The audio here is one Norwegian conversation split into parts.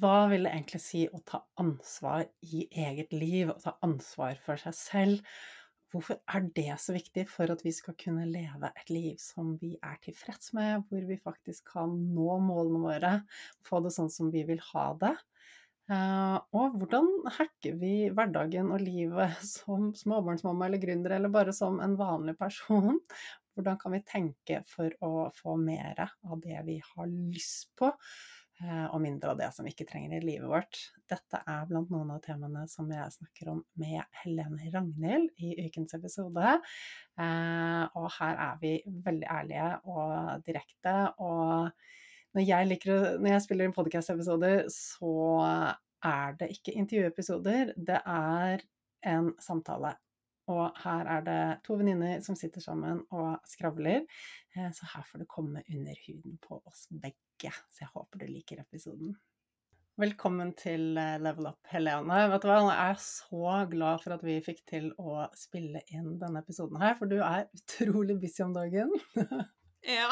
Hva vil det egentlig si å ta ansvar i eget liv, å ta ansvar for seg selv? Hvorfor er det så viktig for at vi skal kunne leve et liv som vi er tilfreds med, hvor vi faktisk kan nå målene våre, få det sånn som vi vil ha det? Eh, og hvordan hacker vi hverdagen og livet som småbarnsmamma eller gründer, eller bare som en vanlig person? Hvordan kan vi tenke for å få mer av det vi har lyst på? Eh, og mindre av det som vi ikke trenger i livet vårt. Dette er blant noen av temaene som jeg snakker om med Helene Ragnhild i ukens episode. Eh, og her er vi veldig ærlige og direkte. Og når jeg, liker når jeg spiller inn podkast-episoder, så er det ikke intervjuepisoder, det er en samtale. Og her er det to venninner som sitter sammen og skravler, eh, så her får du komme under huden på oss begge. Så jeg håper du liker episoden. Velkommen til eh, Level Up, Helene. Vet du hva, jeg er så glad for at vi fikk til å spille inn denne episoden her, for du er utrolig busy om dagen. ja.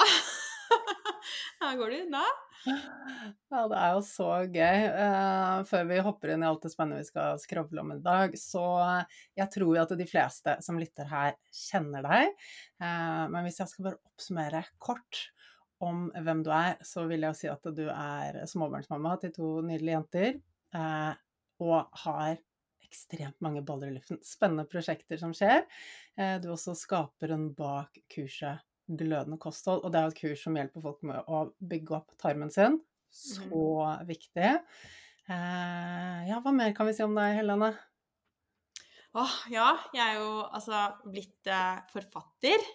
Her går det unna. Ja, det er jo så gøy. Uh, før vi hopper inn i alt det spennende vi skal skravle om i dag, så jeg tror jo at de fleste som lytter her, kjenner deg. Men hvis jeg skal bare oppsummere kort om hvem du er, så vil jeg jo si at du er småbarnsmamma til to nydelige jenter. Eh, og har ekstremt mange baller i luften. Spennende prosjekter som skjer. Du er også skaperen bak kurset glødende kosthold. Og det er et kurs som hjelper folk med å bygge opp tarmen sin. Så mm. viktig. Eh, ja, hva mer kan vi si om deg, Helene? Åh, ja. Jeg er jo altså blitt eh, forfatter.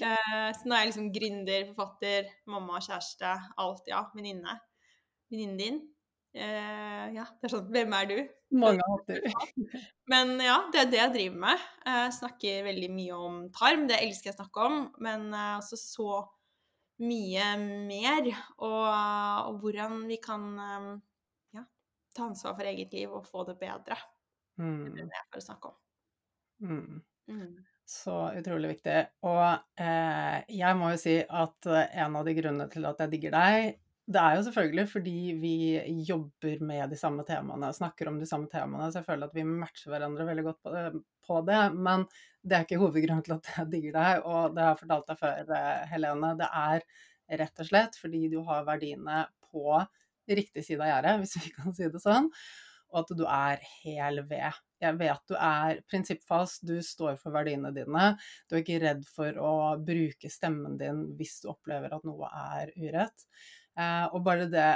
Eh, så nå er jeg liksom gründer, forfatter, mamma, kjæreste, alt. Ja, venninne. Venninnen din. Eh, ja, det er sånn Hvem er du? Mange hatter. Men ja, det er det jeg driver med. Jeg snakker veldig mye om tarm, det elsker jeg å snakke om. Men eh, også så mye mer, og, og hvordan vi kan eh, ja, ta ansvar for eget liv og få det bedre. Mm. Det er det jeg får snakke om. Mm. Mm. Så utrolig viktig. Og eh, jeg må jo si at en av de grunnene til at jeg digger deg, det er jo selvfølgelig fordi vi jobber med de samme temaene, snakker om de samme temaene, så jeg føler at vi matcher hverandre veldig godt på det. På det men det er ikke hovedgrunnen til at jeg digger deg, og det har jeg fortalt deg før, eh, Helene. Det er rett og slett fordi du har verdiene på riktig side av gjerdet, hvis vi kan si det sånn, og at du er hel ved. Jeg vet du er prinsippfast, du står for verdiene dine. Du er ikke redd for å bruke stemmen din hvis du opplever at noe er urett. Eh, og bare det,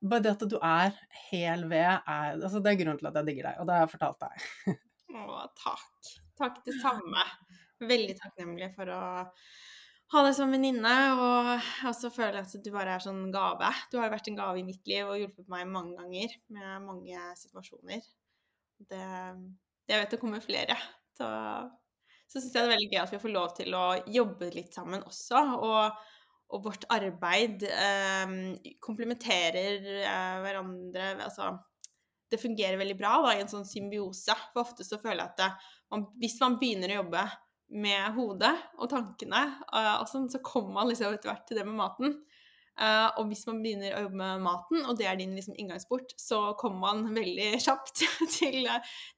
bare det at du er hel ved, er, altså det er grunnen til at jeg digger deg, og det har jeg fortalt deg. Å, takk. Takk det samme. Veldig takknemlig for å ha deg som venninne, og også føle at du bare er sånn gave. Du har jo vært en gave i mitt liv og hjulpet meg mange ganger med mange situasjoner. Det, jeg vet det kommer flere. Så, så syns jeg det er veldig gøy at vi får lov til å jobbe litt sammen også. og og vårt arbeid eh, komplementerer eh, hverandre altså, Det fungerer veldig bra da, i en sånn symbiose. For ofte så føler jeg at det, man, hvis man begynner å jobbe med hodet og tankene, uh, og sånn, så kommer man liksom etter hvert til det med maten. Uh, og hvis man begynner å jobbe med maten, og det er din liksom, inngangsport, så kommer man veldig kjapt til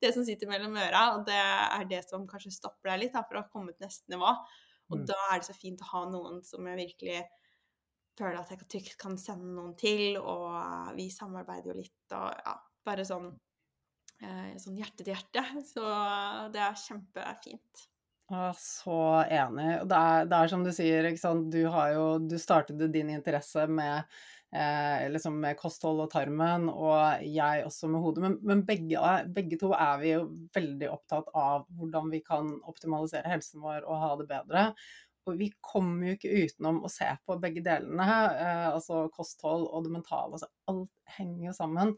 det som sitter mellom øra, og det er det som kanskje stopper deg litt da, for å komme til neste nivå. Og mm. da er det så fint å ha noen som jeg virkelig føler at jeg trygt kan sende noen til, og vi samarbeider jo litt, og ja, bare sånn, eh, sånn hjerte til hjerte. Så det er kjempefint. Så enig. Det er, det er som du sier, du, jo, du startet din interesse med eh, liksom med kosthold og tarmen, og jeg også med hodet. Men, men begge, begge, to er vi jo veldig opptatt av hvordan vi kan optimalisere helsen vår og ha det bedre. Og vi kommer jo ikke utenom å se på begge delene, eh, altså kosthold og det mentale. Altså alt henger jo sammen.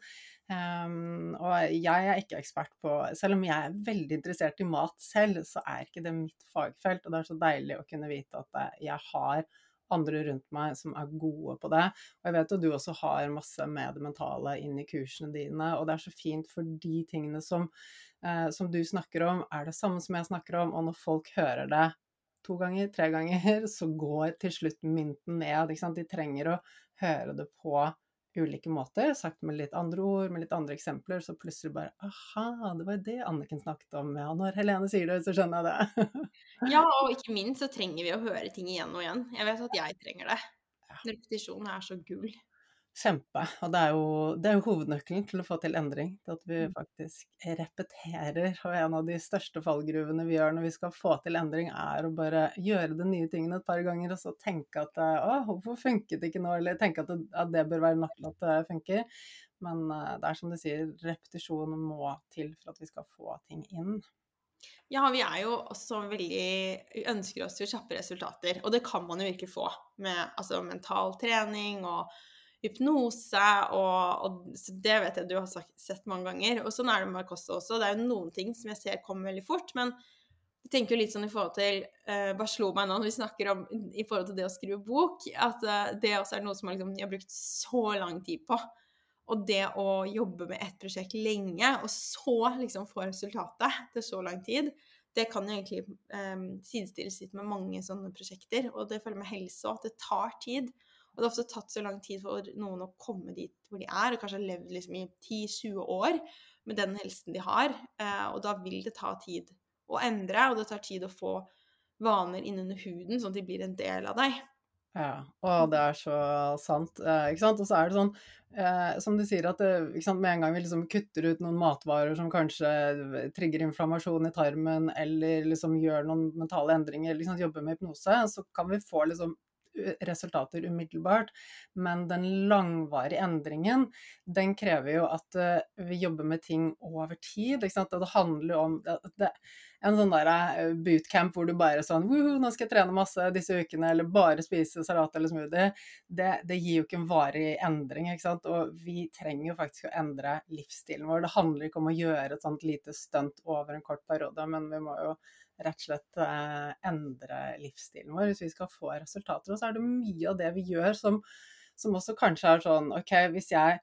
Um, og jeg er ikke ekspert på Selv om jeg er veldig interessert i mat selv, så er ikke det mitt fagfelt. Og det er så deilig å kunne vite at jeg har andre rundt meg som er gode på det. Og jeg vet at du også har masse med det mentale inn i kursene dine, og det er så fint for de tingene som, eh, som du snakker om, er det samme som jeg snakker om, og når folk hører det to ganger, tre ganger, så går til slutt mynten ned. De trenger å høre det på ulike måter, sagt med litt andre ord, med litt andre eksempler, så plutselig bare Aha, det var det Anniken snakket om. Ja, når Helene sier det, så skjønner jeg det. ja, og ikke minst så trenger vi å høre ting igjen og igjen. Jeg vet at jeg trenger det. Repetisjon er så gull. Kjempe. Og det er, jo, det er jo hovednøkkelen til å få til endring. Til at vi Mm. faktisk repeterer. Og en av de største fallgruvene vi gjør når vi skal få til endring, er å bare gjøre de nye tingene et par ganger, og så tenke at å, hvorfor funket det ikke nå? Eller tenke at det, at det bør være til at det funker. Men eh, det er som du sier, repetisjon må til for at vi skal få ting inn. Ja, vi er jo også veldig Vi ønsker oss jo kjappe resultater, og det kan man jo virkelig få med altså, mental trening og hypnose og, og Det vet jeg du har sagt, sett mange ganger. Og sånn er det med kosthold også. Det er jo noen ting som jeg ser kommer veldig fort, men jeg tenker jo litt sånn i forhold til uh, Bare slo meg nå når vi snakker om i forhold til det å skrive bok, at uh, det også er noe som liksom, jeg har brukt så lang tid på. Og det å jobbe med ett prosjekt lenge, og så liksom få resultatet til så lang tid, det kan jo egentlig um, sidestilles litt med mange sånne prosjekter. Og det følger med helse òg, at det tar tid. Og det har ofte tatt så lang tid for noen å komme dit hvor de er, og kanskje har levd liksom i 10-20 år med den helsen de har. Uh, og da vil det ta tid å endre, og det tar tid å få vaner innunder huden, sånn at de blir en del av deg. Ja, og det er så sant. Eh, ikke sant? Og så er det sånn, eh, som du sier, at det, ikke sant? med en gang vi liksom kutter ut noen matvarer som kanskje trigger inflammasjon i tarmen, eller liksom gjør noen mentale endringer, liksom jobber med hypnose, så kan vi få liksom resultater umiddelbart. Men den langvarige endringen, den krever jo at uh, vi jobber med ting over tid. Ikke sant? Og det handler jo om det, det, en sånn der bootcamp hvor du bare sånn nå skal jeg trene masse disse ukene, eller bare spise salat eller smoothie. Det, det gir jo ikke en varig endring, ikke sant. Og vi trenger jo faktisk å endre livsstilen vår. Det handler ikke om å gjøre et sånt lite stunt over en kort periode, men vi må jo rett og slett eh, endre livsstilen vår hvis vi skal få resultater. Og så er det mye av det vi gjør som, som også kanskje er sånn OK, hvis jeg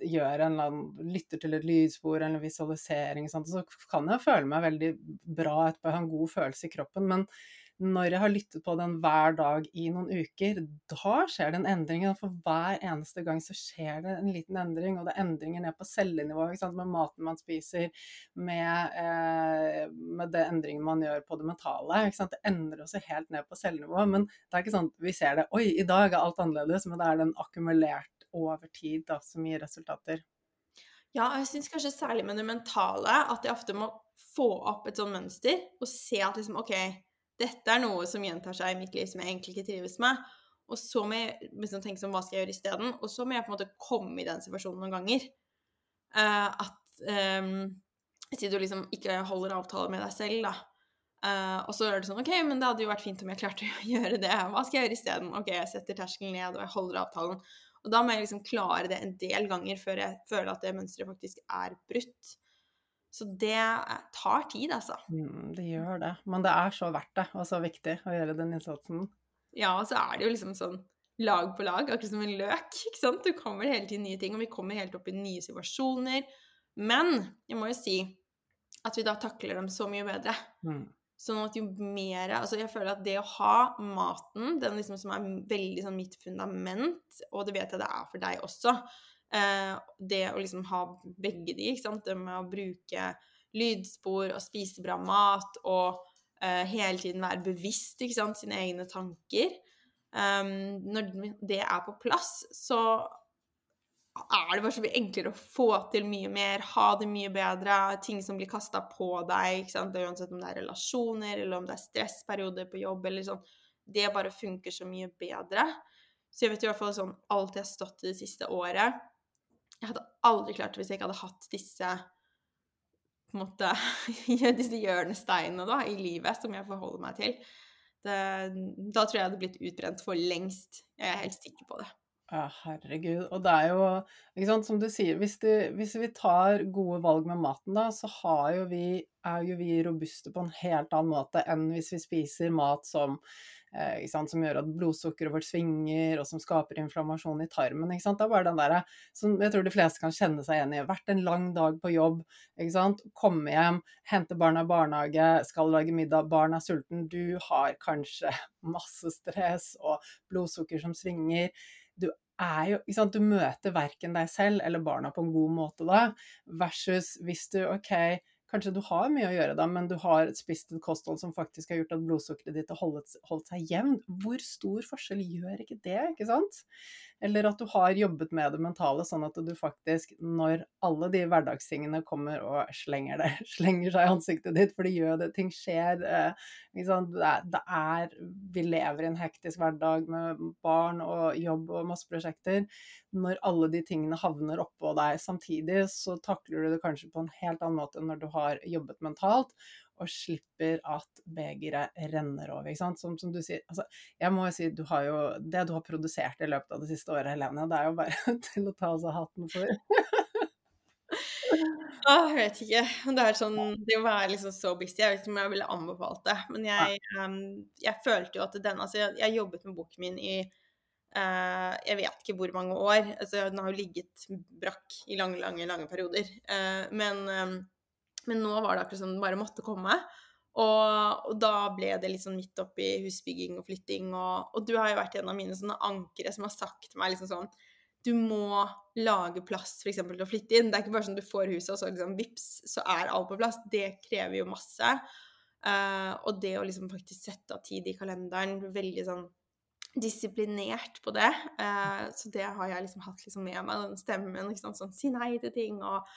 gjør en eller annen, lytter til et lydspor eller visualisering, sånt, så kan jeg føle meg veldig bra etterpå, ha en god følelse i kroppen. Men når jeg har lyttet på den hver dag i noen uker, da skjer det en endring. For hver eneste gang så skjer det en liten endring, og det er endringer ned på cellenivå med maten man spiser, med, eh, med det endringen man gjør på det mentale. Det endrer også helt ned på cellenivå. Men det er ikke sånn at vi ser det Oi, i dag er alt annerledes, men det er den akkumulert over tid da, som gir resultater. Ja, jeg syns kanskje særlig med det mentale at jeg ofte må få opp et sånt mønster og se at liksom OK dette er noe som gjentar seg i mitt liv som jeg egentlig ikke trives med. Og så må jeg liksom tenke sånn, hva skal jeg gjøre isteden? Og så må jeg på en måte komme i den situasjonen noen ganger. Uh, at um, Si du liksom ikke holder avtale med deg selv, da. Uh, og så er det sånn OK, men det hadde jo vært fint om jeg klarte å gjøre det. Hva skal jeg gjøre isteden? OK, jeg setter terskelen ned, og jeg holder avtalen. Og da må jeg liksom klare det en del ganger før jeg føler at det mønsteret faktisk er brutt. Så det tar tid, altså. Mm, det gjør det. Men det er så verdt det, og så viktig å gjøre den innsatsen. Ja, og så er det jo liksom sånn lag på lag, akkurat som en løk. ikke sant? Du kommer hele tiden nye ting, og vi kommer helt opp i nye situasjoner. Men jeg må jo si at vi da takler dem så mye bedre. Mm. Sånn at jo mer Altså, jeg føler at det å ha maten, den liksom som er veldig sånn mitt fundament, og det vet jeg det er for deg også, det å liksom ha begge de, ikke sant, det med å bruke lydspor og spise bra mat og eh, hele tiden være bevisst, ikke sant, sine egne tanker um, Når det er på plass, så er det bare så mye enklere å få til mye mer, ha det mye bedre, ting som blir kasta på deg, ikke sant? uansett om det er relasjoner, eller om det er stressperioder på jobb, eller sånn. Det bare funker så mye bedre. Så jeg vet i hvert fall sånn alt jeg har stått i det siste året, jeg hadde aldri klart det hvis jeg ikke hadde hatt disse på en måte, disse hjørnesteinene da, i livet som jeg forholder meg til. Det, da tror jeg jeg hadde blitt utbrent for lengst. Jeg er helt sikker på det. Ja, herregud. Og det er jo, ikke sant, som du sier, hvis, du, hvis vi tar gode valg med maten, da, så jo vi, er jo vi robuste på en helt annen måte enn hvis vi spiser mat som som gjør at blodsukkeret vårt svinger, og som skaper inflammasjon i tarmen. Det er bare den der, som jeg tror de fleste kan kjenne seg igjen i. Vært en lang dag på jobb, komme hjem, hente barna i barnehage, skal lage middag, barn er sulten, du har kanskje masse stress og blodsukker som svinger. Du jo, Du møter verken deg selv eller barna på en god måte da, versus hvis du OK, Kanskje du har mye å gjøre da, men du har spist et kosthold som faktisk har gjort at blodsukkeret ditt har holdt, holdt seg jevnt. Hvor stor forskjell gjør ikke det, ikke sant? Eller at du har jobbet med det mentale, sånn at du faktisk, når alle de hverdagstingene kommer og slenger, det, slenger seg i ansiktet ditt, for det gjør det, ting skjer eh, det er, det er, Vi lever i en hektisk hverdag med barn og jobb og masse prosjekter. Når alle de tingene havner oppå deg samtidig, så takler du det kanskje på en helt annen måte enn når du har jobbet mentalt og slipper at begeret renner over. Som, som, du sier, altså, jeg må jo si, du har jo, Det du har produsert i løpet av det siste året, Helene, det er jo bare til å ta av seg hatten for. Ah, jeg vet ikke. Det er sånn Det å være liksom så busy, jeg vet ikke om jeg ville anbefalt det. Men jeg, um, jeg følte jo at den Altså, jeg, jeg jobbet med boken min i uh, jeg vet ikke hvor mange år. Altså, den har jo ligget brakk i lange, lange, lange perioder. Uh, men um, men nå var det akkurat som den bare måtte komme. Og, og, da ble det litt sånn midt oppi husbygging og flytting. Og, og, du har jo vært en av mine sånne ankere som har sagt til meg liksom sånn Du må lage plass f.eks. til å flytte inn. Det er ikke bare sånn du får huset, og så liksom vips, så er alt på plass. Det krever jo masse. Uh, og det å liksom faktisk sette av tid i kalenderen, veldig sånn disiplinert på det. Uh, så det har jeg liksom hatt liksom med meg, den stemmen. Liksom, sånn, si nei til ting og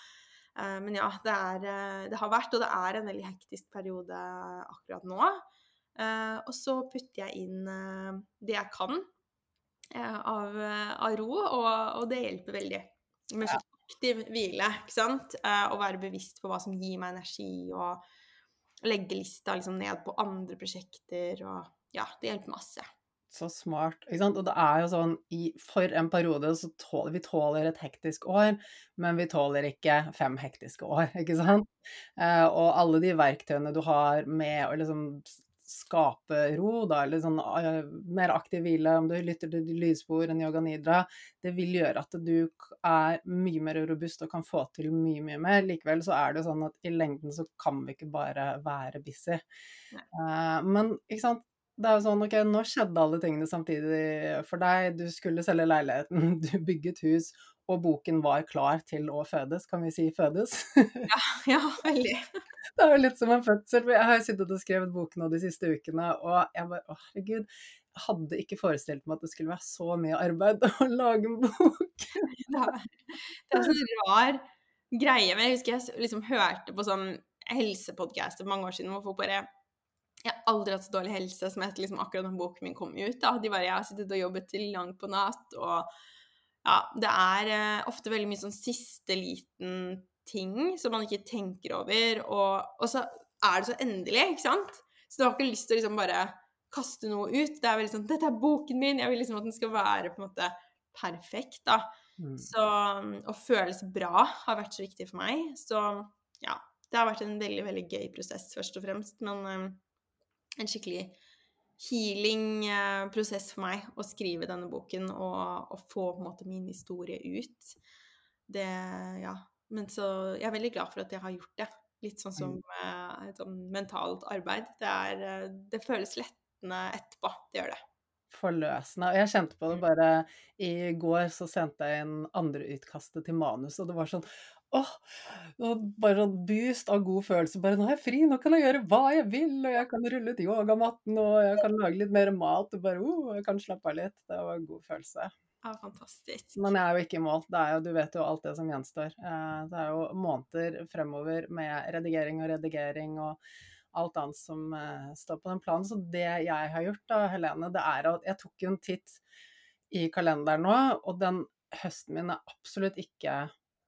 men ja, det, er, eh, det, har vært, og det er en veldig hektisk periode akkurat nå. Eh, og så putter jeg inn det jeg kan av, av ro, og, og, det hjelper veldig. Med sånn aktiv hvile, ikke sant. Å være bevisst på hva som gir meg energi, og legge lista liksom ned på andre prosjekter, og ja, det hjelper masse. Så smart. ikke sant? Og det er jo sånn i, For en periode så tåler vi tåler et hektisk år, men vi tåler ikke fem hektiske år, ikke sant? Eh, og alle de verktøyene du har med å liksom skape ro, da, eller sånn uh, mer aktiv hvile, om du lytter til lydspor enn yoga nidra, det vil gjøre at du er mye mer robust og kan få til mye, mye mer. Likevel så er det sånn at i lengden så kan vi ikke bare være busy. Uh, men ikke sant, det er jo sånn, ok, nå skjedde alle tingene samtidig for deg. Du skulle selge leiligheten, du bygget hus, og boken var klar til å fødes. Kan vi si fødes? ja, ja, veldig. Det er jo litt som en fødsel. Jeg har jo sittet og skrevet boken nå de siste ukene, og jeg bare Å, herregud. Jeg hadde ikke forestilt meg at det skulle være så mye arbeid å lage en bok. det er, er sånn rar greie. Men jeg husker jeg liksom hørte på sånn helsepodkast for mange år siden hvor folk bare jeg har aldri hatt så dårlig helse som etter liksom akkurat den boken min kom ut. Da. De bare, Jeg har sittet og jobbet til langt på natt, og ja, det er eh, ofte veldig mye sånn siste liten ting som man ikke tenker over, og, og, så er det så endelig, ikke sant? Så du har ikke lyst til å liksom bare kaste noe ut. Det er veldig sånn 'Dette er boken min!' Jeg vil liksom at den skal være på en måte perfekt, da. Mm. Så å føles bra har vært så viktig for meg. Så ja, det har vært en veldig, veldig gøy prosess, først og fremst. Men um, en skikkelig healing-prosess for meg å skrive denne boken og, og, få måte min historie ut. Det Ja. Men så jeg er veldig glad for at jeg har gjort det. Litt sånn som uh, et sånn mentalt arbeid. Det, er, uh, det føles lettende etterpå. Det gjør det. Forløsende. Og jeg kjente på det mm. bare I går så sendte jeg inn andre utkastet til manus, og det var sånn åh, bare sånn boost av god følelse. Bare 'nå er jeg fri, nå kan jeg gjøre hva jeg vil', og jeg kan rulle ut yogamatten, og jeg kan lage litt mer mat, og bare oh, jeg kan slappe av litt. Det var en god følelse. Ja, fantastisk. Men jeg er jo ikke i mål. Det jo, du vet jo alt det som gjenstår. Eh, det er jo måneder fremover med redigering og redigering og alt annet som eh, står på den planen. Så det jeg har gjort da, Helene, det er at jeg tok en titt i kalenderen nå, og den høsten min er absolutt ikke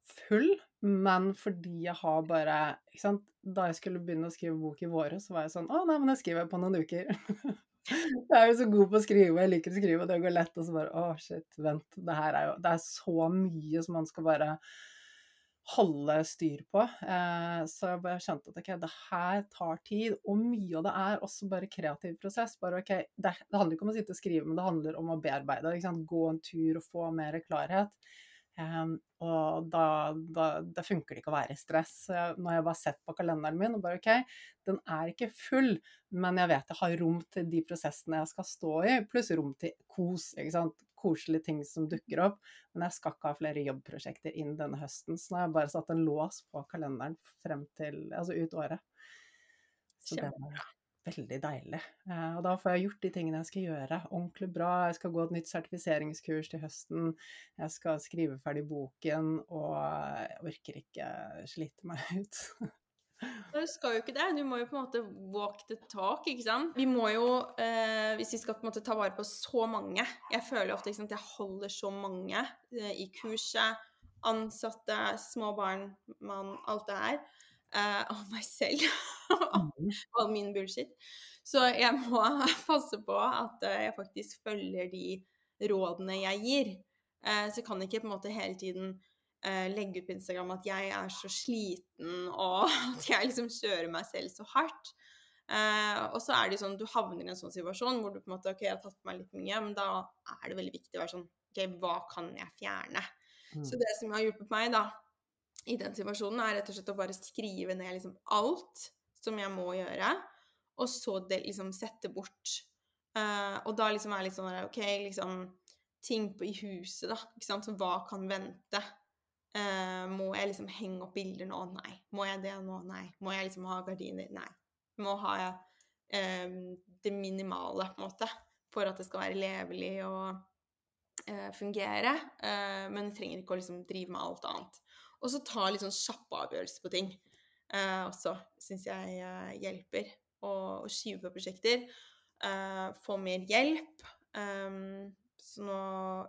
full, men fordi jeg har bare ikke sant? Da jeg skulle begynne å skrive bok i våre, så var jeg sånn Å, nei, men jeg skriver på noen uker. jeg er jo så god på å skrive, jeg liker å skrive, og det går lett. Og så bare Å, shit, vent. Det her er jo Det er så mye som man skal bare holde styr på. Eh, så jeg bare skjønte at ok, det her tar tid, og mye av det er også bare kreativ prosess. Bare ok, det, det handler ikke om å sitte og skrive, men det handler om å bearbeide. Gå en tur og få mer klarhet. Um, og da, da, da, funker det ikke å være i stress. Nå har jeg bare sett på kalenderen min og bare OK, den er ikke full, men jeg vet jeg har rom til de prosessene jeg skal stå i, pluss rom til kos. ikke sant? Koselige ting som dukker opp. Men jeg skal ikke ha flere jobbprosjekter inn denne høsten, så nå har jeg bare satt en lås på kalenderen frem til, altså ut året. Kjempebra. Veldig deilig. Eh, og da får jeg gjort de tingene jeg skal gjøre, ordentlig bra. Jeg skal gå et nytt sertifiseringskurs til høsten. Jeg skal skrive ferdig boken, og jeg orker ikke slite meg ut. Du skal jo ikke det. Du må jo på en måte walk the talk, ikke sant. Vi må jo, eh, hvis vi skal på en måte ta vare på så mange Jeg føler ofte ikke sant, jeg holder så mange eh, i kurset. Ansatte, små barn, mann, alt det her. Eh, av meg selv. og all min bullshit. Så jeg må passe på at eh, jeg faktisk følger de rådene jeg gir. Eh, så jeg kan ikke på en måte hele tiden eh, legge ut på Instagram at jeg er så sliten, og at jeg liksom kjører meg selv så hardt. Eh, og så er det jo sånn, du havner i en sånn situasjon hvor du på en måte, ok, jeg har tatt på meg litt mye, men da er det veldig viktig å være sånn, ok, hva kan jeg fjerne? Mm. Så det som har hjulpet meg da, i den situasjonen, er rett og slett å bare skrive ned liksom alt som jeg må gjøre, og så det, liksom sette bort. Uh, og da liksom er litt sånn OK, liksom Ting på, i huset, da. ikke sant? Så hva kan vente? Uh, må jeg liksom henge opp bilder nå? Nei. Må jeg det nå? Nei. Må jeg liksom ha gardiner? Nei. Må ha uh, det minimale, på en måte, for at det skal være levelig og uh, fungere. men trenger ikke å liksom drive med alt annet. Og så ta litt sånn kjappe avgjørelser på ting også, syns jeg hjelper. Og, og skyve på prosjekter. få mer hjelp. Um, så nå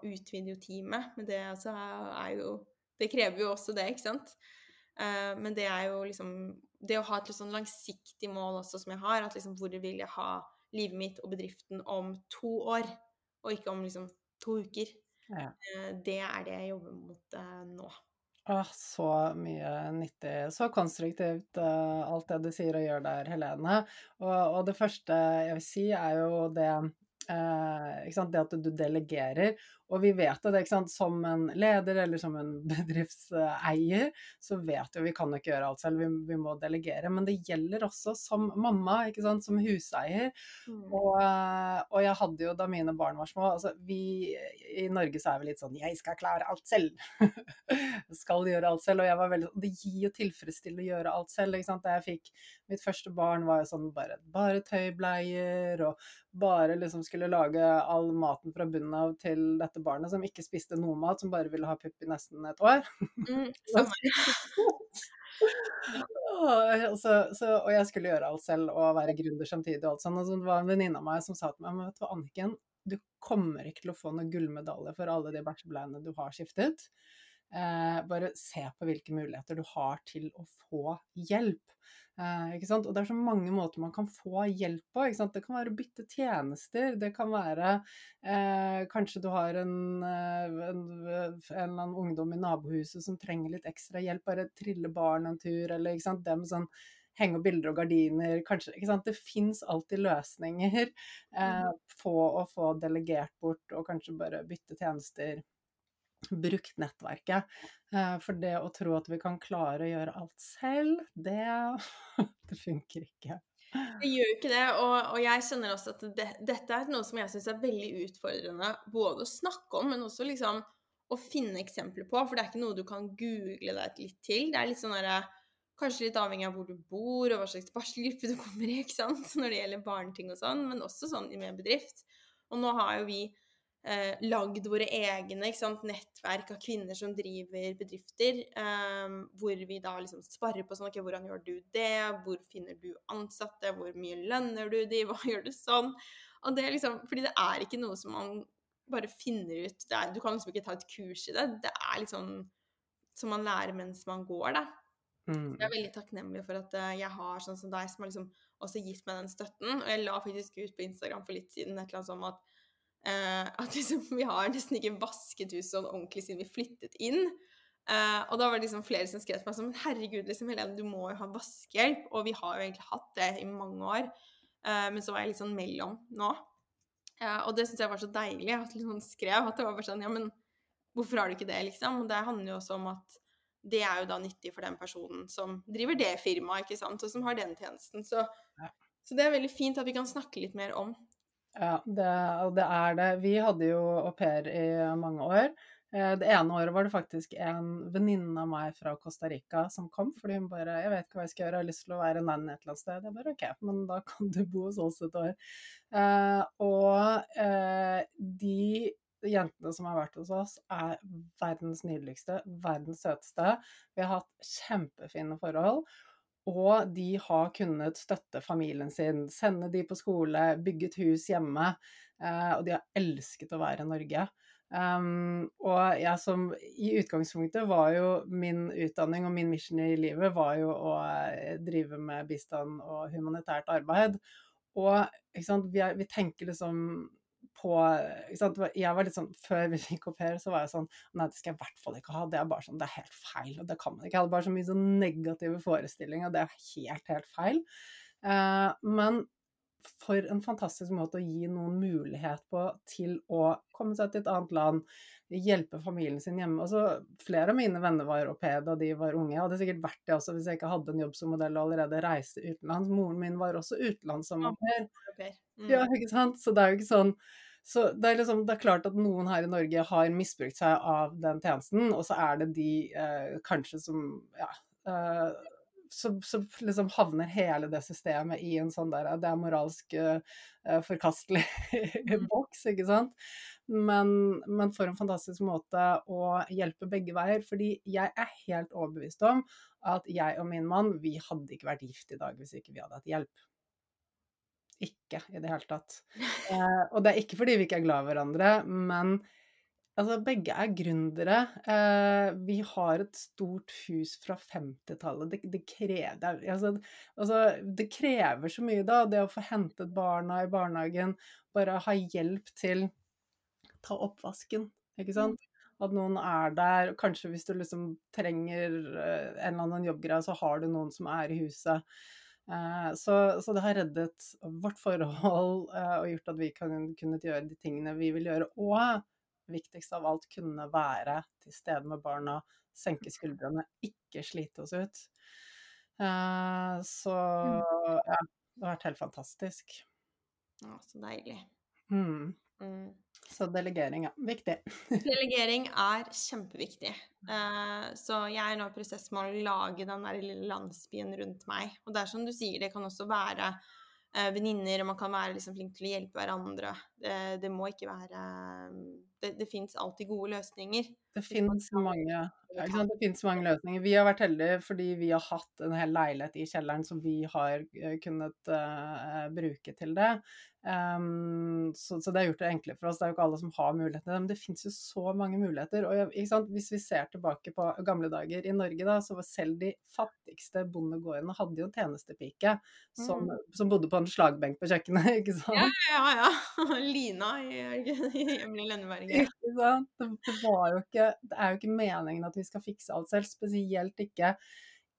utvider jo teamet, men det altså er jo det krever jo også det, ikke sant. Uh, men det er jo liksom Det å ha et litt sånn langsiktig mål også, som jeg har, at liksom hvor vil jeg ha livet mitt og bedriften om to år, og ikke om liksom to uker. Ja. Uh, det er det jeg jobber mot nå. Åh, så mye nyttig. Så konstruktivt alt det du sier og gjør der, Helene. Og, og det første jeg vil si, er jo det Eh, det at du delegerer. Og vi vet det, som en leder eller som en bedriftseier, så vet jo vi kan ikke gjøre alt selv, vi, vi må delegere. Men det gjelder også som mamma, som huseier. Mm. Og, og, jeg hadde jo da mine barn var små altså vi, I Norge så er vi litt sånn 'jeg skal klare alt selv'. skal gjøre alt selv. Og jeg var veldig Det gir jo tilfredsstillende å gjøre alt selv. Da jeg fikk mitt første barn, var jo sånn bare, bare tøybleier og bare liksom skulle lage all maten fra bunnen av til dette barnet som ikke spiste noe mat, som bare ville ha pupp i nesten et år. Mm, og, så, så, og jeg skulle gjøre alt selv og være gründer samtidig. Og alt sånt. Og så det var en venninne av meg som sa til meg men vet du hva, Anniken, du kommer ikke til å få noen gullmedalje for alle de bæsjebleiene du har skiftet. Eh, bare se på hvilke muligheter du har til å få hjelp. Eh, og det er så mange måter man kan få hjelp på. Det kan være å bytte tjenester. Det kan være eh, kanskje du har en, eh, en, en, eller annen ungdom i nabohuset som trenger litt ekstra hjelp. Bare trille barn en tur, eller ikke sant? det med sånn henge opp bilder og gardiner, kanskje. Ikke sant? Det fins alltid løsninger eh, på å få delegert bort og kanskje bare bytte tjenester brukt nettverket. Eh, for det å tro at vi kan klare å gjøre alt selv, det, det funker ikke. Det gjør ikke det, og, og jeg kjenner også at det, dette er noe som jeg syns er veldig utfordrende både å snakke om, men også liksom å finne eksempler på. For det er ikke noe du kan google deg litt til. Det er litt sånn derre Kanskje litt avhengig av hvor du bor og hva slags barselgruppe du kommer i, ikke sant, når det gjelder barneting og sånn, men også sånn med bedrift. Og nå har jo vi eh, lagd våre egne sant, nettverk av kvinner som driver bedrifter, eh, hvor vi da liksom sparer på sånn OK, hvordan gjør du det? Hvor finner du ansatte? Hvor mye lønner du de? Hva gjør du sånn? Og det liksom, fordi det er ikke noe som man bare finner ut. Er, du kan liksom ikke ta et kurs i det. Det er liksom som man lærer mens man går, da. Mm. Jeg er veldig takknemlig for at uh, jeg har sånn som deg, som har liksom også gitt meg den støtten. Og jeg la faktisk ut på Instagram for litt siden et eller annet sånn at Uh, at liksom, vi har nesten ikke vasket huset sånn ordentlig siden vi flyttet inn. Uh, og da var det liksom flere som skrev til meg sånn Herregud, liksom, Helene, du må jo ha vaskehjelp. Og vi har jo egentlig hatt det i mange år. Uh, men så var jeg litt sånn mellom nå. og det syns jeg var så deilig at liksom skrev. At det var bare sånn Ja, men hvorfor har du ikke det, liksom? Og det handler jo også om at det er jo da nyttig for den personen som driver det firmaet, ikke sant, og som har den tjenesten. Så, så det er veldig fint at vi kan snakke litt mer om ja, det, det, er det. Vi hadde jo au pair i mange år. Eh, det ene året var det faktisk en venninne av meg fra Costa Rica som kom, fordi hun bare 'Jeg vet ikke hva jeg skal gjøre, jeg har lyst til å være nanny et eller annet sted.' Jeg bare 'OK, men da kan du bo hos oss et år'. Eh, og eh, de jentene som har vært hos oss, er verdens nydeligste, verdens søteste. Vi har hatt kjempefine forhold. Og de har kunnet støtte familien sin, sende de på skole, bygget hus hjemme. og de har elsket å være i Norge. Um, og jeg som i utgangspunktet var jo min utdanning og min mission i livet var jo å eh, drive med bistand og humanitært arbeid. Og sant, vi, er, vi, tenker liksom på Jeg var litt sånn Før vi fikk au pair, så var jeg sånn Nei, det skal jeg i hvert fall ikke ha. Det er bare sånn, det er helt feil. Og det kan man ikke. Jeg hadde bare så mye sånn negative forestillinger, og det er helt, helt feil. Eh, men for en fantastisk måte å gi noen mulighet på til å komme seg til et annet land, hjelpe familien sin hjemme. Også, flere av mine venner var au pair da de var unge. Jeg hadde sikkert vært det også hvis jeg ikke hadde en jobb som modell og allerede reiste utenlands. Moren min var også utenlands som au pair. Mm. Ja, ikke sant? Så det er jo ikke sånn så det er, liksom, det er, klart at noen her i Norge har misbrukt seg av den tjenesten, og så er det de eh, kanskje som ja, eh, så, så liksom havner hele det systemet i en sånn der Det er moralsk uh, forkastelig mm. boks, ikke sant? Men, men, for en fantastisk måte å hjelpe begge veier. Fordi jeg er helt overbevist om at jeg og min mann, vi hadde ikke vært gift i dag hvis ikke vi hadde hatt hjelp. Ikke i det hele tatt. Eh, og det er ikke fordi vi ikke er glad i hverandre, men Altså, begge er gründere. Eh, vi har et stort hus fra 50-tallet. Det, det, krever, altså, altså, det, krever så mye, da. Det å få hentet barna i barnehagen, bare ha hjelp til ta oppvasken, ikke mm. sant. At noen er der. Kanskje hvis du liksom trenger eh, en eller annen jobbgreie, så har du noen som er i huset. Eh, så, så, det har reddet vårt forhold eh, og gjort at vi kan kunne gjøre de tingene vi vil gjøre. Og viktigst av alt kunne være til stede med barna, senke skuldrene, ikke slite oss ut. Uh, så mm. ja, det har vært helt fantastisk. Å, så deilig. Mm. Mm. Så delegering, ja. Viktig. delegering er kjempeviktig. Uh, så jeg er nå i prosess med å lage den der lille landsbyen rundt meg. Og det er som du sier, det kan også være uh, venninner, og man kan være liksom flink til å hjelpe hverandre. Det, det må ikke være det, det fins alltid gode løsninger. Det fins mange, mange, løsninger. Vi har vært heldige fordi vi har hatt en hel leilighet i kjelleren som vi har eh, kunnet uh, bruke til det. Um, så, så, det har gjort det enklere for oss. Det er jo ikke alle som har muligheter, men det fins jo så mange muligheter. Og Hvis vi ser tilbake på gamle dager i Norge, da, så var selv de fattigste bondegårdene hadde jo en tjenestepike som, mm. som, bodde på en slagbenk på kjøkkenet, ikke sant? Ja, ja, ja. Lina i, i Lønneberg. Ikke sant. Det, det, var jo ikke, det er jo ikke meningen at vi skal fikse alt selv, spesielt ikke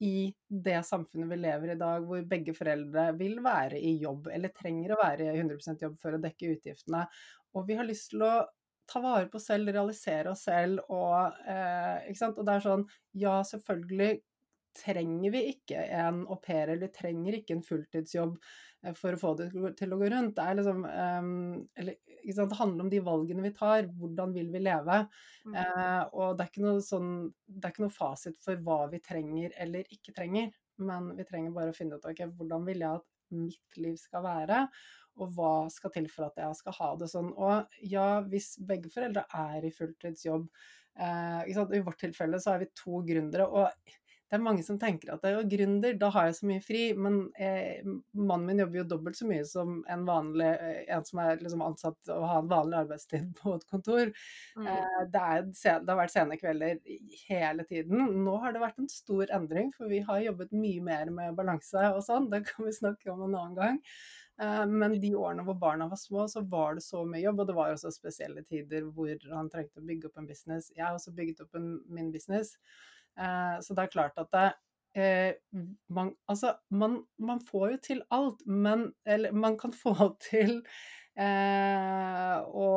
i det samfunnet vi lever i i dag, hvor begge foreldre vil være i jobb, eller trenger å være i 100% jobb for å dekke utgiftene. Og vi har lyst til å ta vare på oss selv, realisere oss selv og eh. Og det er sånn, ja, selvfølgelig trenger vi ikke en au pair, eller vi trenger ikke en fulltidsjobb eh, for å få det til å gå rundt. Det, liksom, um, sant, det handler om de valgene vi tar. Hvordan vil vi leve? Mm. Uh, og det er, sånn, det er, ikke noe fasit for hva vi trenger eller ikke trenger. Men vi trenger bare å finne ut okay, hvordan vil jeg at mitt liv skal være, og hva skal til for at jeg skal ha det sånn. Og ja, hvis begge foreldre er i fulltidsjobb, uh, i vårt tilfelle så er vi to gründere. og det er mange som tenker at jeg er gründer, da har jeg så mye fri. Men eh, mannen min jobber jo dobbelt så mye som en vanlig eh, en som er liksom ansatt og har en vanlig arbeidstid på et kontor. Mm. Eh, det, er, det, har vært sene kvelder hele tiden. Nå har det vært en stor endring, for vi har jobbet mye mer med balanse og sånn. Det kan vi snakke om en annen gang. Eh, men de årene hvor barna var små, så var det så mye jobb. Og det var også spesielle tider hvor han trengte å bygge opp en business. Jeg har også bygget opp en, min business. Eh, så det er klart at det, eh, man, altså, man, man, får jo til alt, men Eller man kan få til eh, å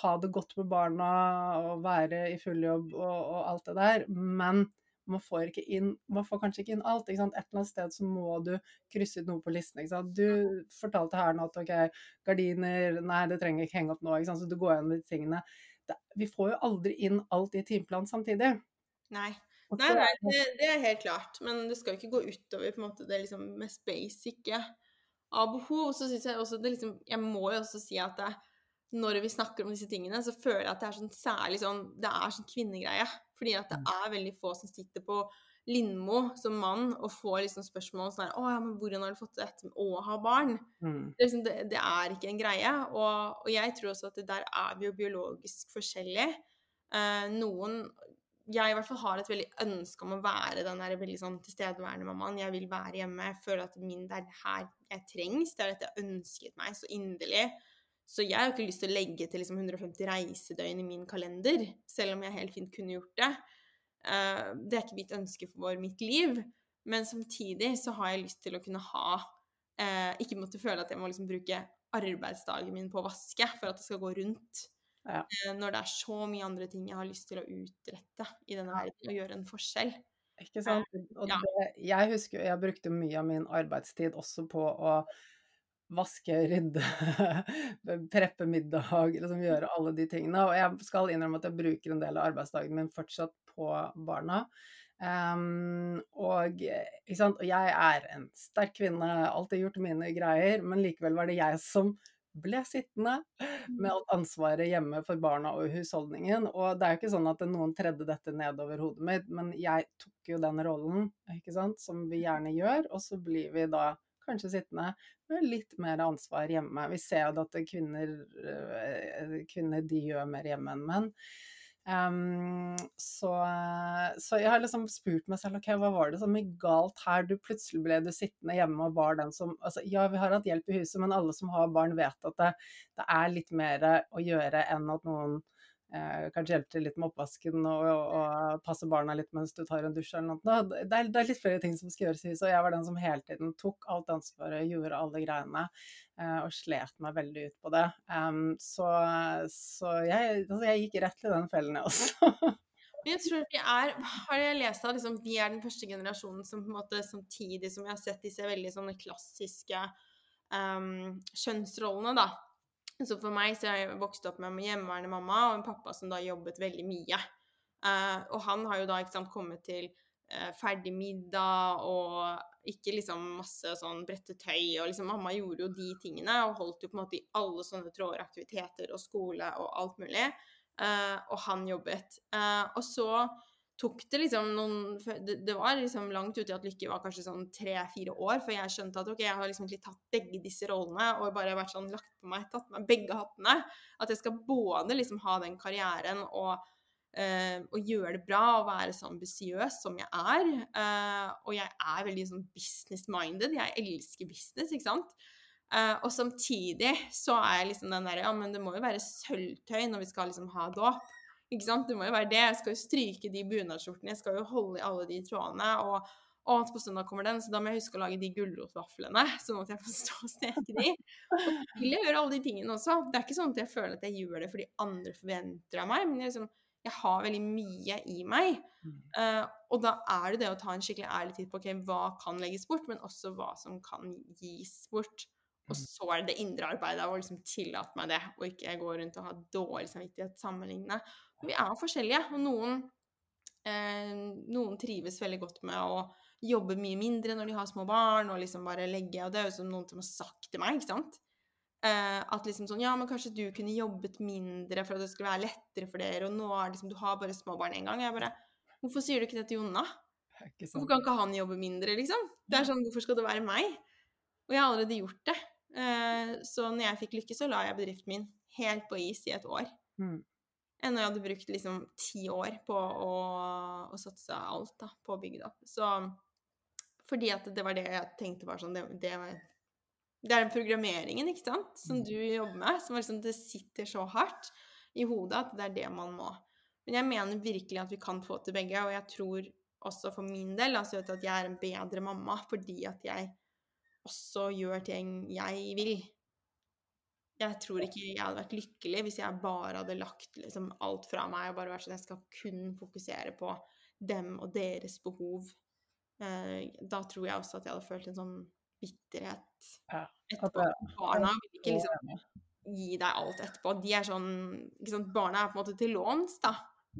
ha det godt med barna og være i full jobb og, og alt det der, men man får, inn, man får, kanskje ikke inn alt. Ikke Et eller annet sted så må du krysse ut noe på listen. Du fortalte her nå at ok, gardiner Nei, det trenger ikke henge opp nå. Så du går gjennom de tingene det, vi får jo aldri inn alt i timeplanen samtidig. Nei. Nei, nei det, det er helt klart. Men det skal jo ikke gå utover på en måte, det liksom mest basice av behov. Så syns jeg også det liksom Jeg må jo også si at det, når vi snakker om disse tingene, så føler jeg at det er sånn særlig sånn Det er sånn kvinnegreie. Fordi at det er veldig få som sitter på Lindmo som mann og får liksom spørsmål sånn her Å ja, men hvordan har du fått til dette med å ha barn? Mm. Det, liksom, det, det er ikke en greie. Og, og jeg tror også at det der er vi jo biologisk forskjellige. Eh, noen Jeg i hvert fall har et veldig ønske om å være den der veldig sånn tilstedeværende mammaen. Jeg vil være hjemme. Jeg føler at min, det er her jeg trengs. Det er dette jeg ønsket meg så inderlig. Så jeg har ikke lyst til å legge til liksom 150 reisedøgn i min kalender, selv om jeg helt fint kunne gjort det. Eh, det er ikke mitt ønske for mitt liv. Men samtidig så har jeg lyst til å kunne ha eh, Ikke måtte føle at jeg må liksom bruke arbeidsdagen min på å vaske for at det skal gå rundt. Ja. Eh, når det er så mye andre ting jeg har lyst til å utrette i denne verden, og gjøre en forskjell. Ikke sant? Og Ja. det, jeg husker jeg brukte mye av min arbeidstid også på å vaske, rydde, preppe middag, liksom gjøre alle de tingene. Og jeg skal innrømme at jeg bruker en del av arbeidsdagen min fortsatt på barna. Um, og, og jeg er en sterk kvinne, alltid gjort mine greier, men likevel var det jeg som ble sittende med alt ansvaret hjemme for barna og husholdningen. Og det er jo ikke sånn at noen tredde dette nedover hodet mitt, men jeg tok jo den rollen, ikke sant, som vi gjerne gjør, og så blir vi da kanskje sittende med litt mer ansvar hjemme. Vi ser jo at kvinner, øh, kvinner de gjør mer hjemme enn menn. Ehm, så, så jeg har liksom spurt meg selv ok, hva var det som gikk galt her? Du Plutselig ble du sittende hjemme og var den som altså, Ja, vi har hatt hjelp i huset, men alle som har barn, vet at det, det er litt mer å gjøre enn at noen kanskje hjelper til litt med oppvasken og, og, passer barna litt mens du tar en dusj eller noe. Det er, det er litt flere ting som skal gjøres i huset, og jeg var den som hele tiden tok alt ansvaret, gjorde alle greiene eh, og slet meg veldig ut på det. Em, så så jeg, altså jeg gikk rett til den fellen, jeg også. Jeg tror vi er Har jeg lest at liksom, vi er den første generasjonen som på en måte samtidig som vi har sett disse veldig sånne klassiske um, kjønnsrollene, da. Så for meg så har jeg vokst opp med en hjemmeværende mamma og en pappa som da jobbet veldig mye. Uh, og han har jo da ikke sant, kommet til uh, ferdig middag og ikke liksom masse sånn brette tøy. Og liksom mamma gjorde jo de tingene og holdt jo på en måte i alle sånne tråder, aktiviteter og skole og alt mulig. Uh, og han jobbet. Og så tok det liksom noen Det, var liksom langt uti at Lykke var kanskje sånn tre-fire år før jeg skjønte at ok, jeg har liksom tatt begge disse rollene og bare vært sånn lagt på meg, tatt meg begge hattene. At jeg skal både liksom ha den karrieren og, eh, og gjøre det bra og være så ambisiøs som jeg er. Uh, og jeg er veldig sånn business-minded. Jeg elsker business, ikke sant. Uh, og samtidig så er jeg liksom den derre Ja, men det må jo være sølvtøy når vi skal liksom ha dåp. Ikke sant? Det må jo være det. Jeg skal jo stryke de bunadsskjortene, jeg skal jo holde i alle de trådene. Og, og på søndag kommer den, så da må jeg huske å lage de gulrotvaflene, sånn at jeg får stå og steke de. Og så vil jeg gjøre alle de tingene også. Det er ikke sånn at jeg føler at jeg gjør det fordi andre forventer av meg, men jeg, liksom, jeg har veldig mye i meg. Uh, og da er det det å ta en skikkelig ærlig tid på ok, hva kan legges bort, men også hva som kan gis bort. Og så er det det indre arbeidet av å liksom tillate meg det, og ikke gå rundt og ha dårlig samvittighet sammenlignende. Vi er forskjellige, og noen, eh, noen trives veldig godt med å jobbe mye mindre når de har små barn, og liksom bare legge Og det er jo som noen som har sagt til meg, ikke sant? Eh, at liksom sånn Ja, men kanskje du kunne jobbet mindre for at det skulle være lettere for dere, og nå er liksom Du har bare små barn én gang. Jeg bare Hvorfor sier du ikke det til Jonna? Hvorfor kan ikke han jobbe mindre, liksom? Det er sånn, Hvorfor skal det være meg? Og jeg har allerede gjort det. Eh, så når jeg fikk lykke, så la jeg bedriften min helt på is i et år. Mm. Enn når jeg hadde brukt liksom ti år på å, å satse alt da, på å bygge det opp. Så fordi at det var det jeg tenkte var sånn Det, det, det er den programmeringen, ikke sant, som du jobber med, som liksom det sitter så hardt i hodet at det er det man må. Men jeg mener virkelig at vi kan få til begge, og jeg tror også for min del altså at jeg er en bedre mamma fordi at jeg også gjør ting jeg vil. Jeg tror ikke jeg hadde vært lykkelig hvis jeg bare hadde lagt liksom alt fra meg og bare vært sånn Jeg skal kun fokusere på dem og deres behov. Eh, da tror jeg også at jeg hadde følt en sånn bitterhet etterpå. Barna vil ikke liksom gi deg alt etterpå. De er sånn Barna er på en måte til låns, da.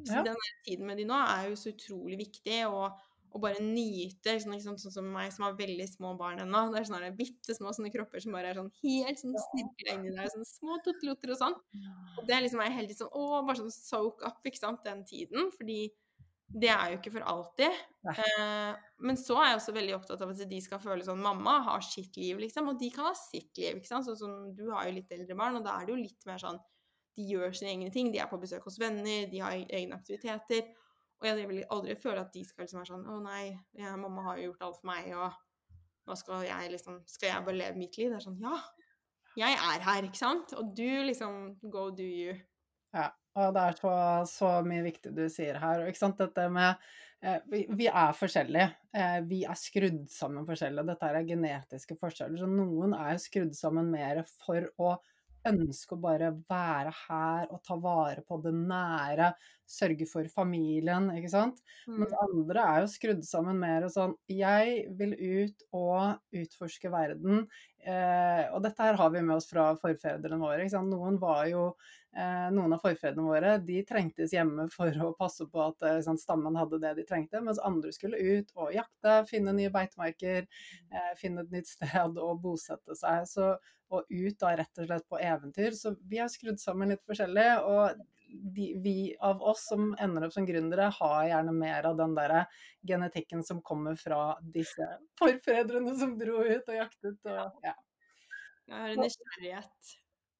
Så Ja. den tiden med de nå er jo så utrolig viktig. Og, og bare nyte, sånn, ikke sånn som meg som har veldig små barn ennå. Det er sånne bitte små sånne kropper som bare er sånn helt sånn snirkla inni deg, sånne små tuttelotter og sånn. Og det er liksom jeg helt sånn Å, bare sånn soak up, ikke sant, den tiden. Fordi det er jo ikke for alltid. Eh, men så er jeg også veldig opptatt av at de skal føle sånn Mamma har sitt liv, liksom, og de kan ha sitt liv, ikke sant. Sånn som du har jo litt eldre barn, og da er det jo litt mer sånn De gjør sine egne ting, de er på besøk hos venner, de har egne aktiviteter. Og jeg vil aldri føle at de skal liksom være sånn Å nei, jeg, mamma har jo gjort alt for meg, og hva skal jeg liksom Skal jeg bare leve mitt liv? Det er sånn Ja, jeg er her, ikke sant? Og du liksom Go do you. Ja, og det er så, så mye viktig du sier her. Og ikke sant, dette med eh, vi, er forskjellige. Eh, vi er skrudd sammen forskjellige. Dette er genetiske forskjeller. Så noen er skrudd sammen mer for å ønske å bare være her og ta vare på det nære, sørge for familien, ikke sant. Mens Mm. andre er jo skrudd sammen mer og sånn Jeg vil ut og utforske verden. Eh, og dette her har vi med oss fra forfedrene våre. Noen jo eh, Noen av forfedrene våre de trengtes hjemme for å passe på at eh, sant, stammen hadde det de trengte, mens andre skulle ut og jakte, finne nye beitemarker, eh, finne et nytt sted og bosette seg. Så, og ut da rett og slett på eventyr. Så vi har skrudd sammen litt forskjellig. og de, vi av oss som ender opp som gründere, har gjerne mer av den der genetikken som kommer fra disse forfedrene som dro ut og jaktet. Og, ja. Jeg har en nysgjerrighet.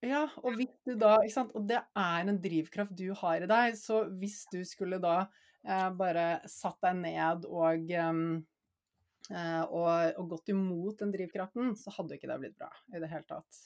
ja, og hvis du da, ikke sant, og det er en drivkraft du har i deg, så hvis du skulle da eh, bare satt deg ned og eh, og, og gått imot den drivkraften, så hadde ikke det blitt bra i det hele tatt.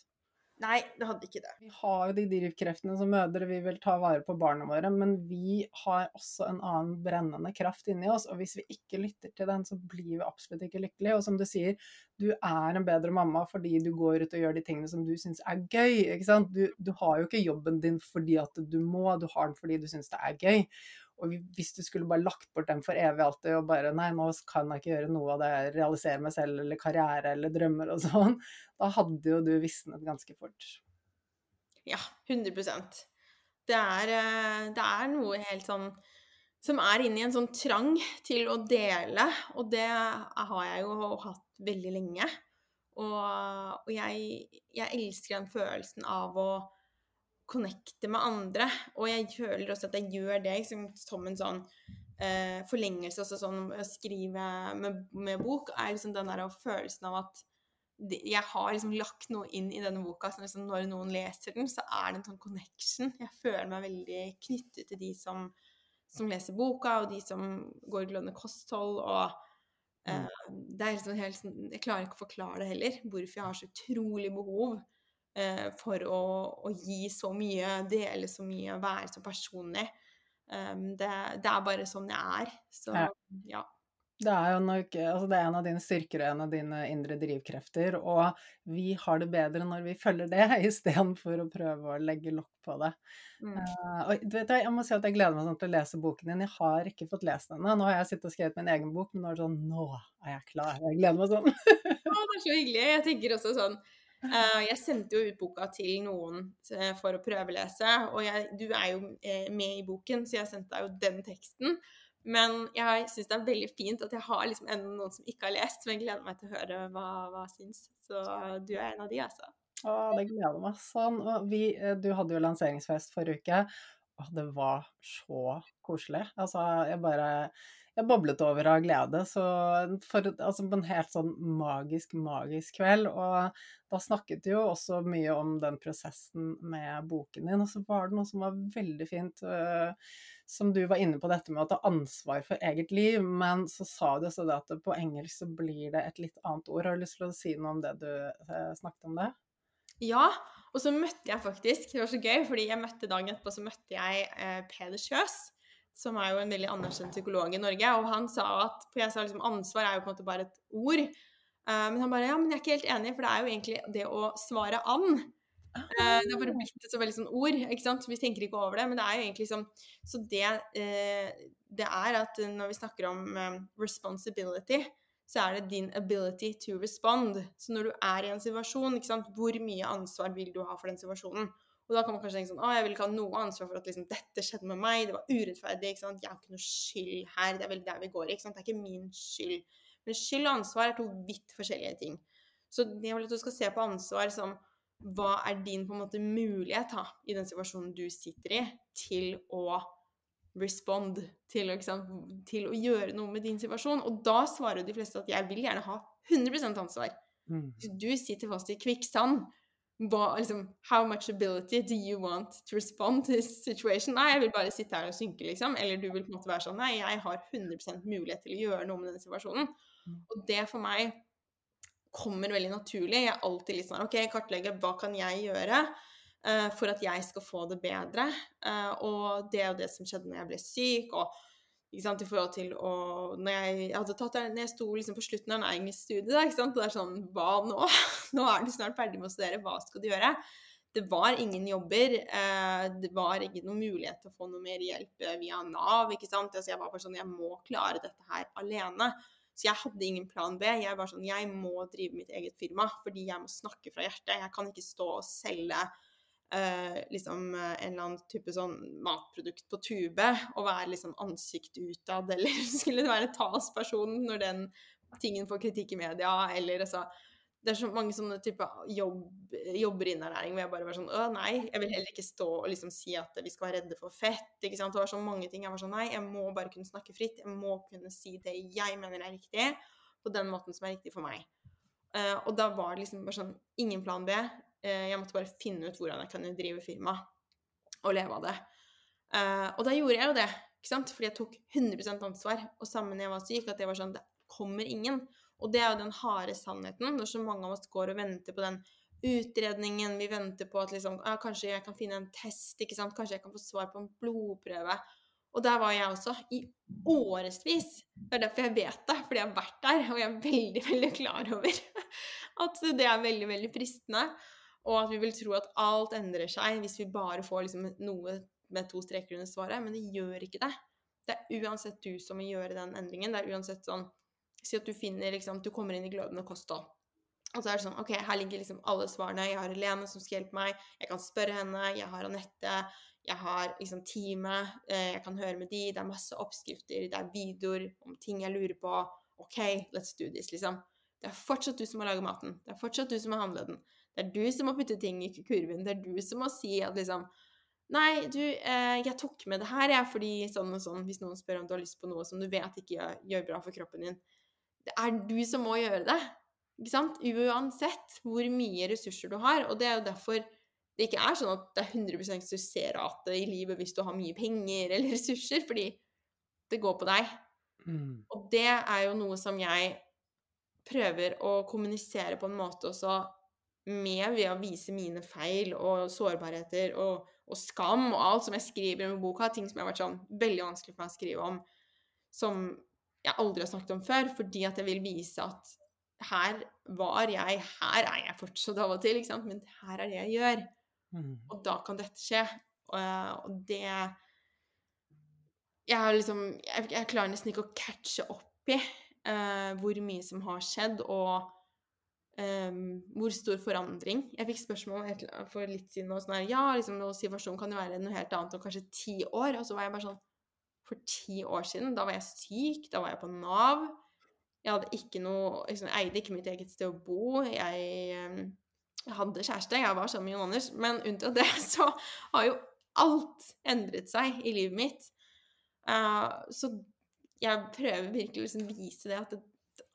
Nei, det hadde ikke det. Vi har jo de drivkreftene som mødre, vi vil ta vare på barna våre, men vi har også en annen brennende kraft inni oss, og hvis vi ikke lytter til den, så blir vi absolutt ikke lykkelige. Og som du sier, du er en bedre mamma fordi du går ut og gjør de tingene som du syns er gøy, ikke sant. Du, du har jo ikke jobben din fordi at du må, du har den fordi du syns det er gøy. Og hvis du skulle bare lagt bort dem for evig alltid og bare nei, nå kan jeg ikke gjøre noe av det, realisere meg selv eller karriere eller drømmer og sånn, da hadde jo du visnet ganske fort. Ja, 100% det er, eh, det er noe helt sånn som er inni en sånn trang til å dele, og det har jeg jo hatt veldig lenge. Og, og jeg, jeg elsker den følelsen av å connecte med andre. Og jeg føler også at jeg gjør det som, som en sånn eh, forlengelse også sånn å skrive med, med bok, er liksom den der følelsen av at jeg har liksom lagt noe inn i denne boka, så liksom når noen leser den, så er det en sånn connection. Jeg føler meg veldig knyttet til de som, som leser boka, og de som går glødende kosthold, og eh, det er liksom helt sånn Jeg klarer ikke å forklare det heller, hvorfor jeg har så utrolig behov eh, for å, å, gi så mye, dele så mye, være så personlig. Um, det, det, er bare sånn jeg er. Så Ja. ja. Det er jo nok, altså det er en av dine styrker og en av dine indre drivkrefter, og vi har det bedre når vi følger det, istedenfor å prøve å legge lokk på det. Mm. Uh, og du vet, jeg må si at jeg gleder meg sånn til å lese boken din. Jeg har ikke fått lest den ennå. Nå har jeg sittet og skrevet min egen bok, men nå er det sånn Nå er jeg klar. Jeg gleder meg sånn. Å, det er så hyggelig. Jeg tenker også sånn Jeg sendte jo ut boka til noen uh, for å prøvelese, og jeg, du er jo uh, med i boken, så jeg sendte deg jo den teksten. Men jeg syns det er veldig fint at jeg har liksom enda noen som ikke har lest, men jeg gleder meg til å høre hva, hva syns. Så du er en av de, altså. Å, det gleder meg sånn. Og vi, du hadde jo lanseringsfest forrige uke, og det var så koselig. Altså, jeg bare jeg boblet over av glede. Så for, altså på en helt sånn magisk, magisk kveld. Og da snakket du jo også mye om den prosessen med boken din. Og så var det noe som var veldig fint, uh, som du var inne på dette med å ta ansvar for eget liv. Men så sa du også det at på engelsk så blir det et litt annet ord. Har du lyst til å si noe om det du uh, snakket om det? Ja, og så møtte jeg faktisk Det var så gøy, fordi jeg møtte dagen etterpå så møtte jeg uh, Peder Kjøs som er jo en veldig anerkjent psykolog i Norge, og han sa at For jeg sa liksom ansvar er jo på en måte bare et ord. Uh, men han bare Ja, men jeg er ikke helt enig, for det er jo egentlig det å svare an. Uh, det er bare blitt så veldig sånn ord, ikke sant. Vi tenker ikke over det, men det er jo egentlig sånn Så det uh, det er at når vi snakker om responsibility, så er det din ability to respond. Så når du er i en situasjon, ikke sant, hvor mye ansvar vil du ha for den situasjonen? Og da kan man kanskje tenke sånn Å, jeg vil ikke ha noe ansvar for at liksom, dette skjedde med meg, det var urettferdig, ikke sant. Jeg har ikke noe skyld her. Det er vel der vi går, ikke sant. Det er ikke min skyld. Men skyld og ansvar er to vidt forskjellige ting. Så jeg vil at du skal se på ansvar som hva er din på en måte mulighet da, i den situasjonen du sitter i, til å respond, til til å, gjøre noe med din situasjon. Og da svarer de fleste at jeg vil gjerne ha 100 ansvar. Mm. Hvis du sitter fast i kvikksand, hva, liksom, how much ability do you want to respond to this situation? Nei, jeg vil bare sitte her og synke, liksom. Eller du vil på en måte være sånn Nei, jeg har 100 mulighet til å gjøre noe med denne situasjonen. Mm. Og det for meg kommer veldig naturlig. Jeg er alltid litt sånn OK, kartlegge hva kan jeg gjøre uh, for at jeg skal få det bedre? Uh, og det er jo det som skjedde når jeg ble syk. og i forhold til å Når jeg, hadde tatt der, når jeg sto liksom på slutten av en engelsk studie, ikke sant, det er sånn Hva nå? Nå er du snart ferdig med å studere, hva skal du gjøre? Det var ingen jobber. Eh, det var ikke noen mulighet til å få noe mer hjelp via Nav. ikke sant? Altså, jeg var bare sånn Jeg må klare dette her alene. Så jeg hadde ingen plan B. Jeg var sånn, jeg må drive mitt eget firma fordi jeg må snakke fra hjertet. Jeg kan ikke stå og selge uh, liksom en eller annen type sånn matprodukt på tube og være liksom ansikt utad, eller skulle det være talsperson når den tingen får kritikk i media, eller altså det er så mange sånne typer jobb, jobber i ernæring hvor jeg bare var sånn Å, nei, jeg vil heller ikke stå og liksom si at vi skal være redde for fett. ikke sant? Det var så mange ting. Jeg var sånn Nei, jeg må bare kunne snakke fritt. Jeg må kunne si det jeg mener er riktig, på den måten som er riktig for meg. Uh, og da var det liksom bare sånn Ingen plan B. Uh, jeg måtte bare finne ut hvordan jeg kunne drive firma og leve av det. Uh, og da gjorde jeg jo det, ikke sant? fordi jeg tok 100% ansvar. Og sammen jeg var syk, at det var sånn Det kommer ingen. Og det er jo den harde sannheten, når så mange av oss går og venter på den utredningen, vi venter på at liksom, ja, kanskje jeg kan finne en test, ikke sant? kanskje jeg kan få svar på en blodprøve. Og der var jeg også, i årevis. Det er derfor jeg vet det, fordi jeg har vært der, og jeg er veldig, veldig klar over at det er veldig, veldig fristende. Og at vi vil tro at alt endrer seg hvis vi bare får liksom noe med to streker under svaret, men det gjør ikke det. Det er uansett du som må gjøre den endringen. Det er uansett sånn Si at du finner liksom, Du kommer inn i glødende kosthold. Og så er det sånn OK, her ligger liksom alle svarene. Jeg har Helene som skal hjelpe meg. Jeg kan spørre henne. Jeg har Anette. Jeg har liksom teamet. Eh, jeg kan høre med de. Det er masse oppskrifter. Det er videoer om ting jeg lurer på. OK, let's do this, liksom. Det er fortsatt du som må lage maten. Det er fortsatt du som må handle den. Det er du som må putte ting i kurven. Det er du som må si at liksom Nei, du, eh, jeg tok med det her, jeg, fordi sånn og sånn Hvis noen spør om du har lyst på noe som du vet ikke gjør, gjør bra for kroppen din, det er du som må gjøre det. Ikke sant? Uansett hvor mye ressurser du har. Og det er jo derfor det ikke er sånn at det er 100% suksessrate i livet hvis du har mye penger eller ressurser, fordi det går på deg. Mm. Og det er jo noe som jeg prøver å kommunisere på en måte også med ved å vise mine feil og sårbarheter og, og skam og alt som jeg skriver i boka, ting som har vært sånn veldig vanskelig for meg å skrive om, som jeg aldri har snakket om før, fordi at jeg vil vise at her var jeg, her er jeg fortsatt av og til, ikke sant? men her er det jeg gjør. Mm. Og da kan dette skje. Og, og det Jeg liksom jeg, jeg, klarer nesten ikke å catche opp i uh, hvor mye som har skjedd, og um, hvor stor forandring. Jeg fikk spørsmål for litt siden nå sånn her Ja, liksom, situasjonen kan jo være noe helt annet om kanskje ti år. Og så var jeg bare sånn for ti år siden. Da var jeg syk, da var jeg på Nav. Jeg hadde ikke noe liksom, Jeg eide ikke mitt eget sted å bo. Jeg, um, jeg hadde kjæreste, jeg var sammen med Jon Anders. Men unntatt det så har jo alt endret seg i livet mitt. Uh, så jeg prøver virkelig å liksom vise det at det,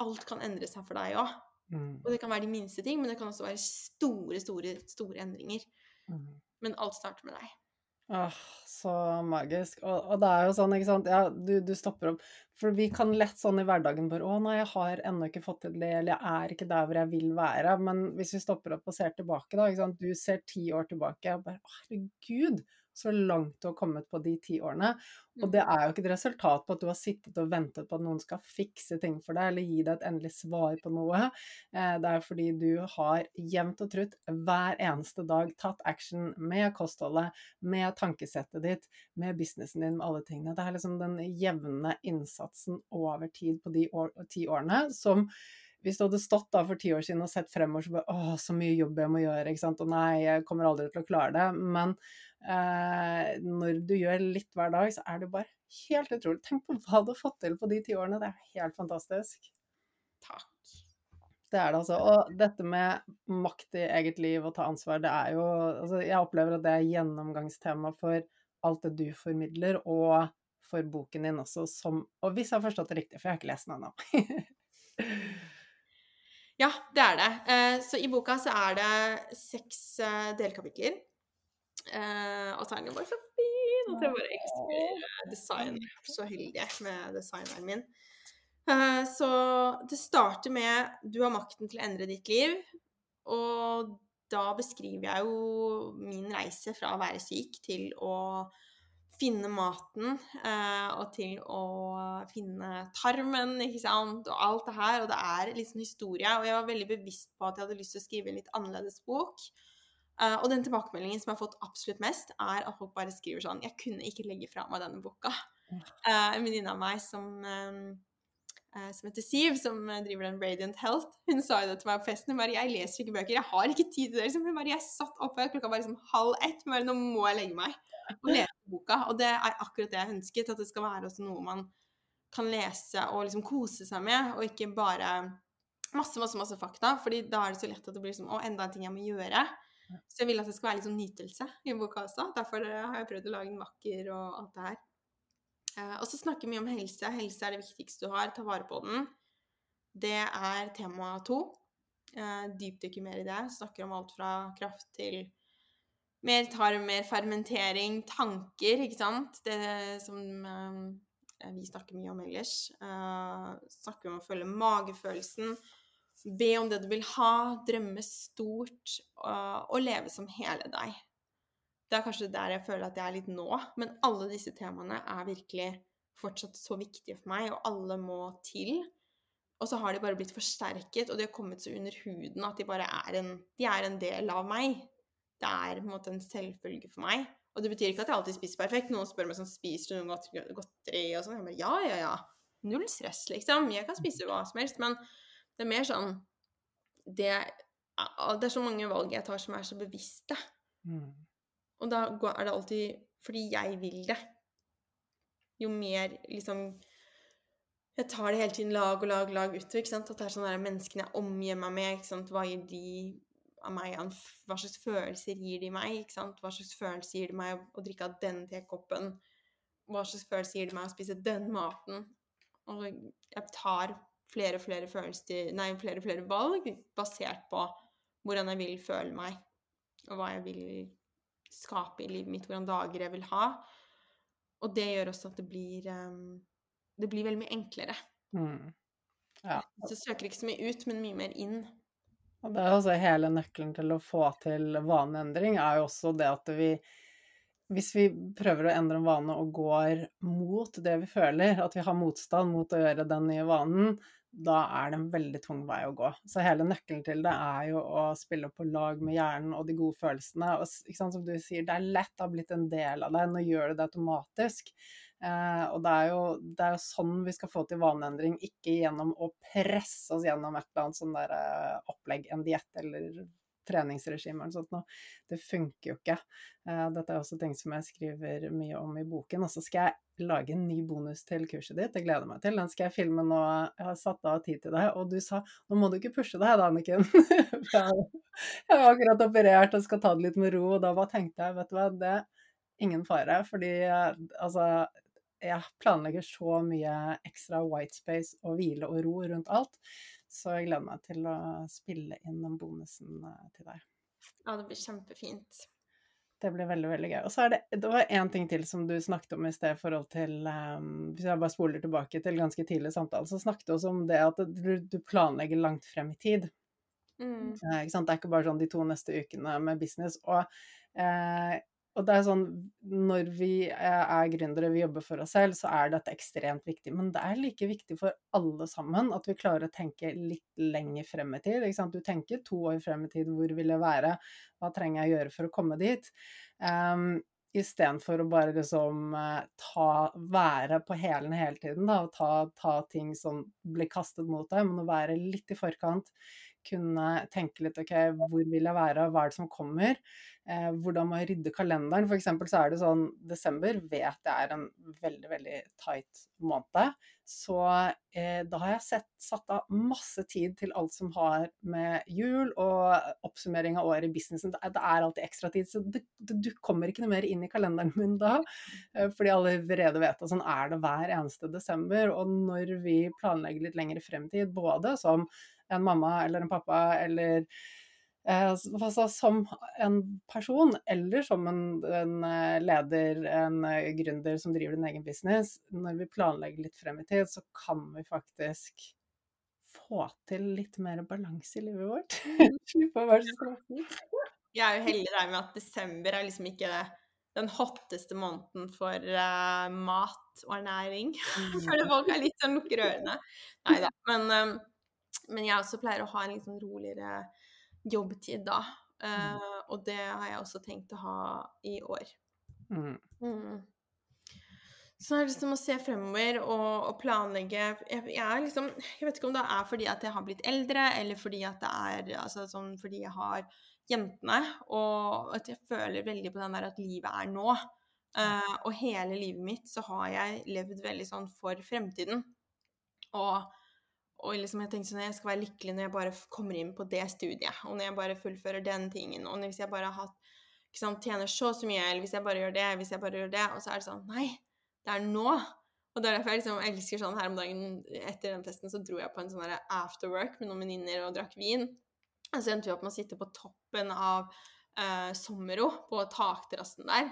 alt kan endre seg for deg òg. Mm. Og det kan være de minste ting, men det kan også være store, store, store endringer. Mm. Men alt starter med deg. Åh, så magisk. Og, og, det er jo sånn, ikke sant, ja, du, du, stopper opp. For vi kan lett sånn i hverdagen bare Å nei, jeg har ennå ikke fått til det, eller jeg er ikke der hvor jeg vil være. Men hvis vi stopper opp og ser tilbake, da, ikke sant. Du ser ti år tilbake, og bare Å, herregud, så langt du har kommet på de ti årene. Og det Mm. er jo ikke et resultat på at du har sittet og ventet på at noen skal fikse ting for deg, eller gi deg et endelig svar på noe. Eh, Det er fordi du har jevnt og trutt hver eneste dag tatt action med kostholdet, med tankesettet ditt, med businessen din, med alle tingene. Det er liksom den jevne innsatsen over tid på de år, ti årene som hvis du hadde stått da for ti år siden og sett fremover så bare Å, så mye jobb jeg må gjøre, ikke sant. Og nei, jeg kommer aldri til å klare det. Men eh, når du gjør litt hver dag, så er det bare helt utrolig. Tenk på hva du har fått til på de ti årene. Det er helt fantastisk. Takk. Det er det altså. Og dette med makt i eget liv og ta ansvar, det er jo altså Jeg opplever at det er gjennomgangstema for alt det du formidler, og for boken din også, som Og hvis jeg har forstått det riktig, for jeg har ikke lest den ennå. Ja, det er det. Eh, Så i boka så er det seks eh, delkapitler. Eh, og jo bare så fin at jeg bare elsker design. Jeg er så heldig med designeren min. Så det starter med du har makten til å endre ditt liv. Og da beskriver jeg jo min reise fra å være syk til å finne maten eh, og til å finne tarmen, ikke sant, og alt det her. Og det er liksom historie. Og jeg var veldig bevisst på at jeg hadde lyst til å skrive en litt annerledes bok. Eh, og den tilbakemeldingen som jeg har fått absolutt mest, er at folk bare skriver sånn Jeg kunne ikke legge fra meg denne boka. Eh, en venninne av meg som eh, som heter Siv, som eh, driver den Radiant Health. Hun sa jo det til meg på festen. Hun bare 'Jeg leser ikke bøker. Jeg har ikke tid til det.' Liksom. Hun bare, jeg satt oppe klokka var liksom halv ett. Bare 'Nå må jeg legge meg og lese boka'. Og det er akkurat det jeg ønsket. At det skal være også noe man kan lese og liksom kose seg med, og ikke bare masse, masse, masse fakta. fordi da er det så lett at det blir liksom 'Å, enda en ting jeg må gjøre'. Så jeg vil at det skal være litt sånn nytelse i boka også. Derfor eh, har jeg prøvd å lage den vakker og alt det her. Eh, og så snakker vi mye om helse. Helse er det viktigste du har. Ta vare på den. Det er tema to. Uh, dypdykker mer i det. Snakker om alt fra kraft til mer tarm, mer fermentering, tanker, ikke sant. Det som eh, vi snakker mye om ellers. Uh, snakker om å følge magefølelsen. Be om det du vil ha. Drømme stort. uh, og leve som hele deg. Det er kanskje der jeg føler at jeg er litt nå. Men alle disse temaene er virkelig fortsatt så viktige for meg, og alle må til. Og så har de bare blitt forsterket, og de har kommet så under huden at de bare er en, de er en del av meg. Det er på en måte en selvfølge for meg. Og det betyr ikke at jeg alltid spiser perfekt. Noen spør meg sånn, spiser du noe godt- godteri og sånn. Jeg bare ja, ja, ja. Null stress, liksom. Jeg kan spise hva som helst. Men det er mer sånn Det, det er så mange valg jeg tar som er så bevisste. Mm. Og da er det alltid fordi jeg vil det. Jo mer liksom Jeg tar det hele tiden lag og lag lag utover. ikke sant? At det er sånne der menneskene jeg omgir meg med. ikke sant? Hva gir de av meg? Hva slags følelser gir de meg? ikke sant? Hva slags følelser gir de meg å drikke av den tekoppen? Hva slags følelser gir det meg å spise den maten? Og jeg tar flere og flere følelser, nei, flere og flere valg basert på hvordan jeg vil føle meg, og hva jeg vil skape i livet mitt, hvordan dager jeg vil ha. Og det gjør også at det blir um, Det blir veldig mye enklere. Mm. Ja. Så jeg søker ikke så mye ut, men mye mer inn. Og det er også hele nøkkelen til å få til vaneendring, er jo også det at vi Hvis vi prøver å endre en vane og går mot det vi føler, at vi har motstand mot å gjøre den nye vanen, da er det en veldig tung vei å gå. Så hele nøkkelen til det er jo å spille på lag med hjernen og de gode følelsene. Og sant, som du sier, det er lett å ha blitt en del av deg. Nå gjør du det automatisk. Eh, og det er, jo, det er jo sånn vi skal få til vaneendring, ikke gjennom å presse oss gjennom et eller annet sånn der eh, opplegg, en diett eller treningsregime eller sånt noe. Det funker jo ikke. Eh, dette er også ting som jeg skriver mye om i boken. Og så skal jeg lage en ny bonus til kurset ditt, det gleder jeg meg til. Den skal jeg filme nå, jeg har satt av tid til deg. Og du sa nå må du ikke pushe deg da, Anniken. Jeg har akkurat operert og skal ta det litt med ro, og da bare tenkte jeg, vet du hva, det er ingen fare. Fordi altså jeg planlegger så mye ekstra white space og hvile og ro rundt alt. Så jeg gleder meg til å spille inn den bonusen eh, til deg. Ja, det blir kjempefint. Det blir veldig, veldig gøy. Og så er det, det var én ting til som du snakket om i sted i forhold til um, Hvis jeg bare spoler tilbake til ganske tidlig samtale, så snakket du også om det at du, du planlegger langt frem i tid. Mm. Ikke sant? Det er ikke bare sånn de to neste ukene med business. Og, eh, og det er sånn Når vi er gründere, vi jobber for oss selv, så er dette ekstremt viktig. Men det er like viktig for alle sammen at vi klarer å tenke litt lenger frem i tid. Du tenker to år frem i tid, hvor vil jeg være? Hva trenger jeg å gjøre for å komme dit? Um, Istedenfor å bare liksom ta, være på hælene hele tiden da, og ta, ta, ting som blir kastet mot deg, men å være litt i forkant kunne tenke litt OK, hvor vil jeg være, hva er det som kommer? Eh, hvordan må jeg rydde kalenderen? Eksempel så er det sånn desember vet jeg er en veldig, veldig tight måned. Så eh, da har jeg sett, satt av masse tid til alt som har med jul og oppsummering av året i businessen. Det, det er alltid ekstra tid, så du kommer ikke noe mer inn i kalenderen min da. Eh, fordi alle allerede vet at sånn er det hver eneste desember. Og når vi planlegger litt lengre fremtid, både som en mamma eller en pappa eller eh, altså, som en person, eller som en, en, eh, leder, en eh, gründer som driver din egen business, når vi planlegger litt frem i tid, så kan vi faktisk få til litt mer balanse i livet vårt. Slippe å være så stresset. Jeg er jo heldig der med at desember er liksom ikke den hotteste måneden for uh, mat og ernæring. Mm. Føler folk er litt sånn lukker ørene. Nei da. Men um, men jeg også pleier å ha en sånn roligere jobbtid da. Uh, og det har jeg også tenkt å ha i år. Mm. Mm. Så det er liksom å se fremover og, og planlegge jeg, jeg, liksom, jeg, vet ikke om det er fordi at jeg har blitt eldre, eller fordi at det er altså, sånn fordi jeg har jentene, og at jeg føler veldig på den der at livet er nå. Uh, og hele livet mitt så har jeg levd veldig sånn for fremtiden. Og og liksom jeg tenkte sånn, jeg skal være lykkelig når jeg bare kommer inn på det studiet, og når jeg bare fullfører den tingen, og hvis jeg bare har hatt, ikke sant, tjener så så mye, eller hvis jeg bare gjør det, hvis jeg bare gjør det, og så er det sånn Nei, det er nå. Og det er derfor jeg liksom elsker sånn her om dagen Etter den festen så dro jeg på en sånn afterwork med noen venninner og drakk vin. Og så endte vi opp med å sitte på toppen av uh, Sommero, på takterrassen der.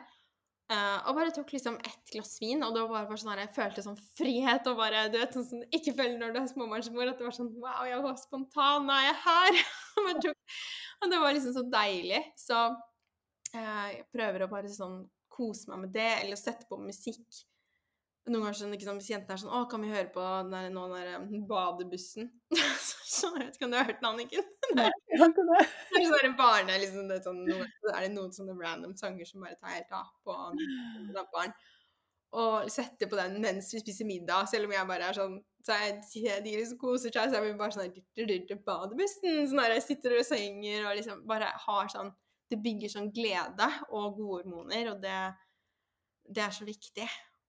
Uh, og bare tok liksom ett glass vin, og var bare sånn at jeg følte sånn frihet og bare Du vet, sånn som ikke føler når du er småbarnsmor, at det var sånn Wow, jeg var spontan, nå er jeg her! og det var liksom så deilig. Så uh, jeg prøver å bare sånn kose meg med det, eller sette på musikk noen ganger sånn, Hvis jentene er sånn 'Å, kan vi høre på den, nå den der badebussen?' så, jeg vet ikke om du har hørt den, Anniken? Nei, jeg har ikke det. det er sånn barne, liksom, det er, sånn, er det noen sånne random sanger som bare tar helt av på lampen. Og setter på den mens vi spiser middag, selv om jeg bare er sånn så jeg, De liksom koser seg, så er vi bare sånn Badebussen! Sånn der jeg sitter og synger og liksom bare har sånn Det bygger sånn glede og gode hormoner, og det, det er så viktig.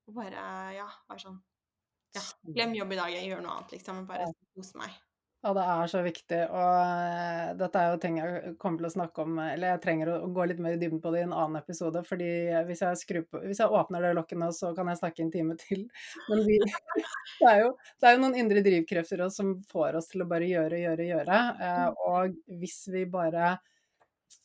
Og bare, ja, være sånn Ja, glem jobb i dag, jeg gjør noe annet, liksom. Bare kose meg. Ja, det er så viktig, og uh, dette er jo ting jeg kommer til å snakke om Eller jeg trenger å gå litt mer i dybden på det i en annen episode, fordi hvis jeg, på, hvis jeg åpner det lokket nå, så kan jeg snakke en time til. Men vi, det, er jo, det, er jo, noen indre drivkrefter også, som får oss til å bare gjøre, gjøre, gjøre. Uh, og hvis vi bare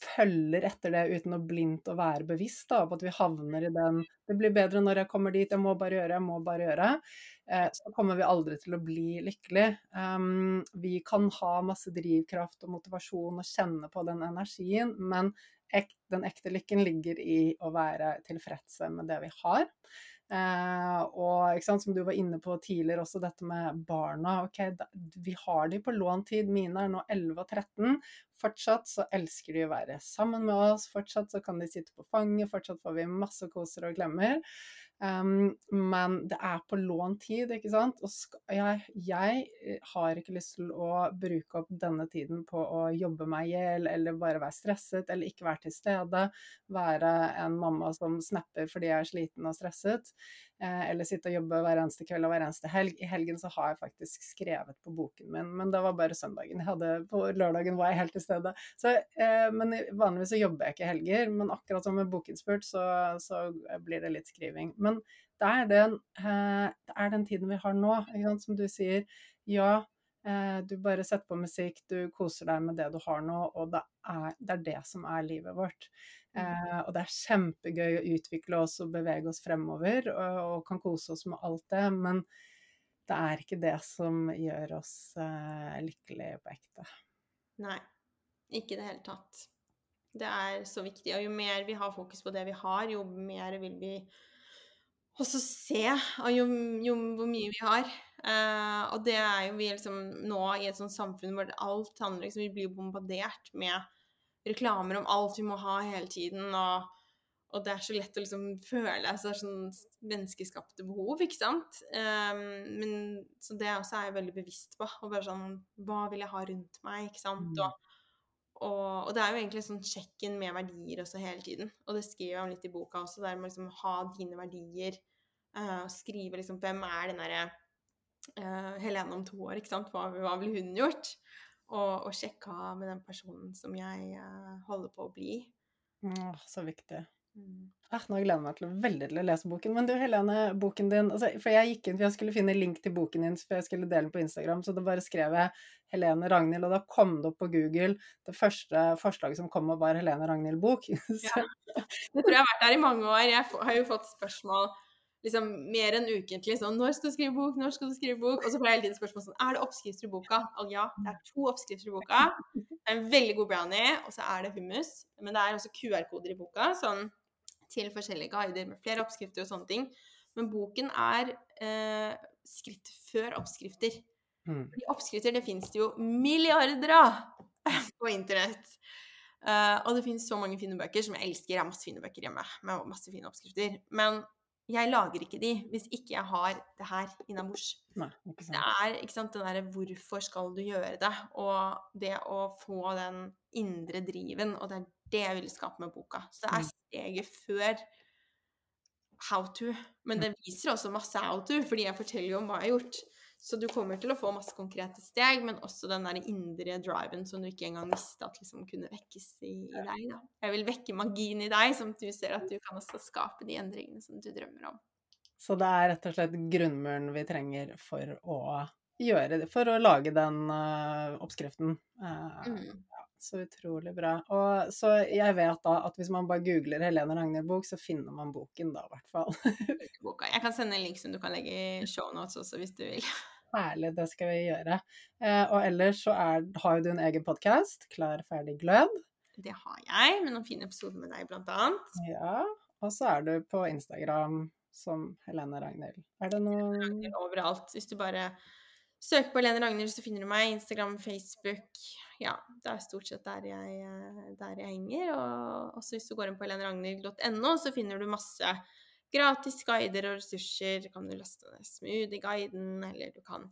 følger etter det uten å blindt å være bevisst da, på at vi havner i den 'Det blir bedre når jeg kommer dit, jeg må bare gjøre, jeg må bare gjøre', eh, så kommer vi aldri til å bli lykkelig. Um, vi kan ha masse drivkraft og motivasjon og kjenne på den energien, men ek, den ekte lykken ligger i å være tilfredse med det vi har. Eh, og sant, som du var inne på tidligere også, dette med barna. ok, da, Vi har de på lånt tid. Mine er nå 11 og 13. Fortsatt så elsker de å være sammen med oss. Fortsatt så kan de sitte på fanget. Fortsatt får vi masse koser og glemmer. Um, men det er på lånt tid, ikke sant. Og jeg, jeg, eh, har ikke lyst til å bruke opp denne tiden på å jobbe meg i hjel, eller bare være stresset, eller ikke være til stede. Være en mamma som snapper fordi jeg er sliten og stresset. Eh, eller sitte og jobbe hver eneste kveld og hver eneste helg. I helgen så har jeg faktisk skrevet på boken min, men det var bare søndagen. Jeg hadde, på lørdagen var jeg helt til stede. Så, eh, men vanligvis så jobber jeg ikke helger, men akkurat som med Bokinnspurt så, så blir det litt skriving. Men men det er den, eh, det er den tiden vi har nå, som du sier. Ja, eh, du bare setter på musikk, du koser deg med det du har nå, og det er det, er det som er livet vårt. Mm. Eh, og det er kjempegøy å utvikle oss og bevege oss fremover, og, og kan kose oss med alt det, men det er ikke det som gjør oss uh, lykkelige på ekte. Nei, ikke i det hele tatt. Det er så viktig. Og jo mer vi har fokus på det vi har, jo mer vil vi også se jo, jo hvor mye vi har. Eh, og det er jo vi liksom nå i et sånt samfunn hvor alt handler liksom, Vi blir bombardert med reklamer om alt vi må ha hele tiden. og og det er så lett å liksom føle altså det er sånn menneskeskapte behov, ikke sant. Eh, men, så det også er jeg veldig bevisst på. Og bare sånn Hva vil jeg ha rundt meg, ikke sant. Mm. Og, og, og, det er jo egentlig sånn sjekken med verdier også hele tiden. Og det skriver jeg om litt i boka også, der med liksom ha dine verdier. Uh, skrive liksom Hvem er den derre uh, Helene om to år, ikke sant. Hva, hva ville hun gjort? Og, og sjekke av med den personen som jeg uh, holder på å bli. Mm, så viktig. Mm. Ah, nå gleder jeg meg til, veldig til å lese boken. Men du Helene, boken din altså, For jeg gikk inn for jeg skulle finne link til boken din, for jeg skulle dele den på Instagram, så da bare skrev jeg Helene Ragnhild, og da kom det opp på Google Det første forslaget som kom opp, var Helene Ragnhild-bok. ja. Det tror jeg har vært der i mange år. Jeg har jo fått spørsmål liksom mer enn ukentlig sånn 'Når skal du skrive bok? Når skal du skrive bok?' Og så får jeg hele tiden spørsmål sånn 'Er det oppskrifter i boka?' Og ja, det er to oppskrifter i boka. Det er en veldig god brownie, og så er det hummus. Men det er også QR-koder i boka. sånn til forskjellige guider med flere oppskrifter og sånne ting. Men boken er eh, skritt før oppskrifter. Mm. Fordi oppskrifter det finnes det jo milliarder av på internett. Uh, og det finnes så mange fine bøker som jeg elsker. Jeg har masse fine bøker hjemme med masse fine oppskrifter. Men jeg lager ikke de hvis ikke jeg har det her innabords. Det er ikke sant, det derre 'hvorfor skal du gjøre det?' og det å få den indre driven, og det er det jeg ville skape med boka. Så det er mm. steget før how to. Men det viser også masse how to, fordi jeg forteller jo om hva jeg har gjort. Så du kommer til å få masse konkrete steg, men også den der indre driven som du ikke engang visste at liksom kunne vekkes i, i deg. Da. Jeg vil vekke magien i deg, som du ser at du kan også skape de endringene som du drømmer om. Så det er rett og slett grunnmuren vi trenger for å gjøre det, for å lage den uh, oppskriften. Uh, mm. ja, så utrolig bra. Og så jeg vet da at hvis man bare googler Helene Ragnhild-bok, så finner man boken da, i hvert fall. jeg kan sende en link som du kan legge i shownotes også, hvis du vil. Herlig, det skal vi gjøre. Eh, og ellers så er, har jo du en egen podkast, Klar, ferdig, glød. Det har jeg, med noen fine episoder med deg, blant annet. Ja, og så er du på Instagram som Helene Ragnhild. Er det noe Overalt. Hvis du bare søker på Helene Ragnhild, så finner du meg. Instagram, Facebook. Ja, det er stort sett der jeg, eh, der jeg henger. Og også hvis du går inn på heleneragnhild.no, så finner du masse gratis guider og ressurser. Kan du laste ned smoothie-guiden, eller du kan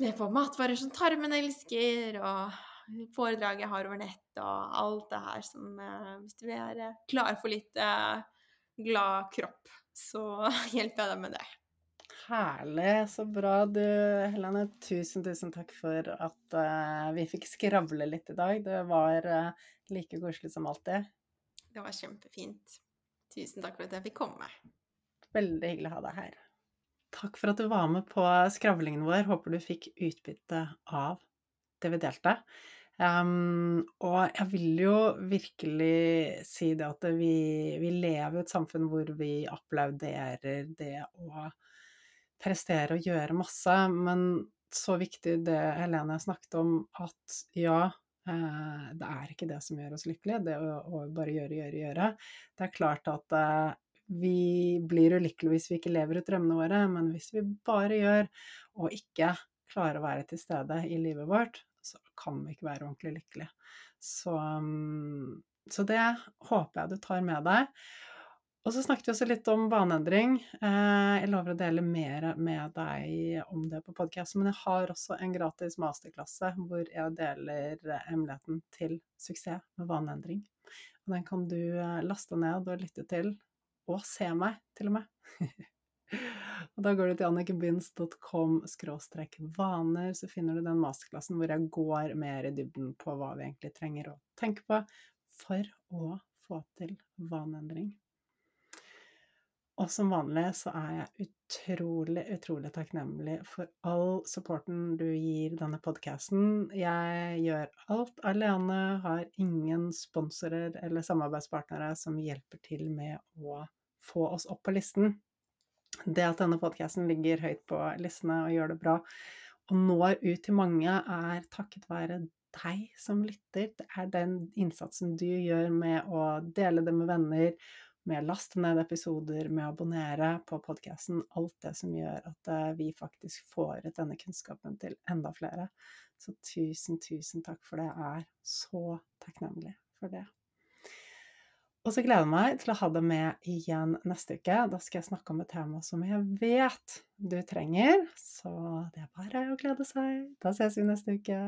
med på matvarer som tarmen elsker, og foredrag jeg har over nett, og alt det her som eh, Hvis du er klar for litt eh, glad kropp, så hjelper jeg deg med det. Herlig. Så bra du, Helene. Tusen, tusen takk for at uh, vi fikk skravle litt i dag. Det var uh, like koselig som alltid. Det var kjempefint. Tusen takk for at jeg fikk komme. Veldig hyggelig å ha deg her. Takk for at du var med på skravlingen vår. Håper du fikk utbytte av det vi delte. Um, og jeg vil jo virkelig si det at vi, vi lever i et samfunn hvor vi applauderer det å prestere og gjøre masse, men så viktig det Helene snakket om, at ja, Eh, det er ikke det som gjør oss lykkelige, det å, å bare gjøre, gjøre, gjøre. Det er klart at eh, vi blir ulykkelige hvis vi ikke lever ut drømmene våre, men hvis vi bare gjør, og ikke klarer å være til stede i livet vårt, så kan vi ikke være ordentlig lykkelige. Så, mm, så det håper jeg du tar med deg. Og så snakket vi også litt om vaneendring. Eh, jeg lover å dele mer med deg om det på podkasten, men jeg har også en gratis masterklasse hvor jeg deler hemmeligheten til suksess med vaneendring. Og den kan du eh, laste ned og lytte til, og se meg, til og med. og da går du til annikebinds.com vaner, så finner du den masterklassen hvor jeg går mer i dybden på hva vi egentlig trenger å tenke på for å få til vaneendring. Og som vanlig så er jeg utrolig, utrolig takknemlig for all supporten du gir denne podkasten. Jeg gjør alt alene, har ingen sponsorer eller samarbeidspartnere som hjelper til med å få oss opp på listen. Det at denne podkasten ligger høyt på listene og gjør det bra, og når ut til mange, er takket være deg som lytter. Det er den innsatsen du gjør med å dele det med venner, med å laste ned episoder, med å abonnere på podkasten. Alt det som gjør at eh, vi faktisk får ut denne kunnskapen til enda flere. Så tusen, tusen takk for det. Jeg er så takknemlig for det. Og så gleder jeg meg til å ha deg med igjen neste uke. Da skal jeg snakke om et tema som jeg vet du trenger. Så det er bare å glede seg. Da ses vi neste uke.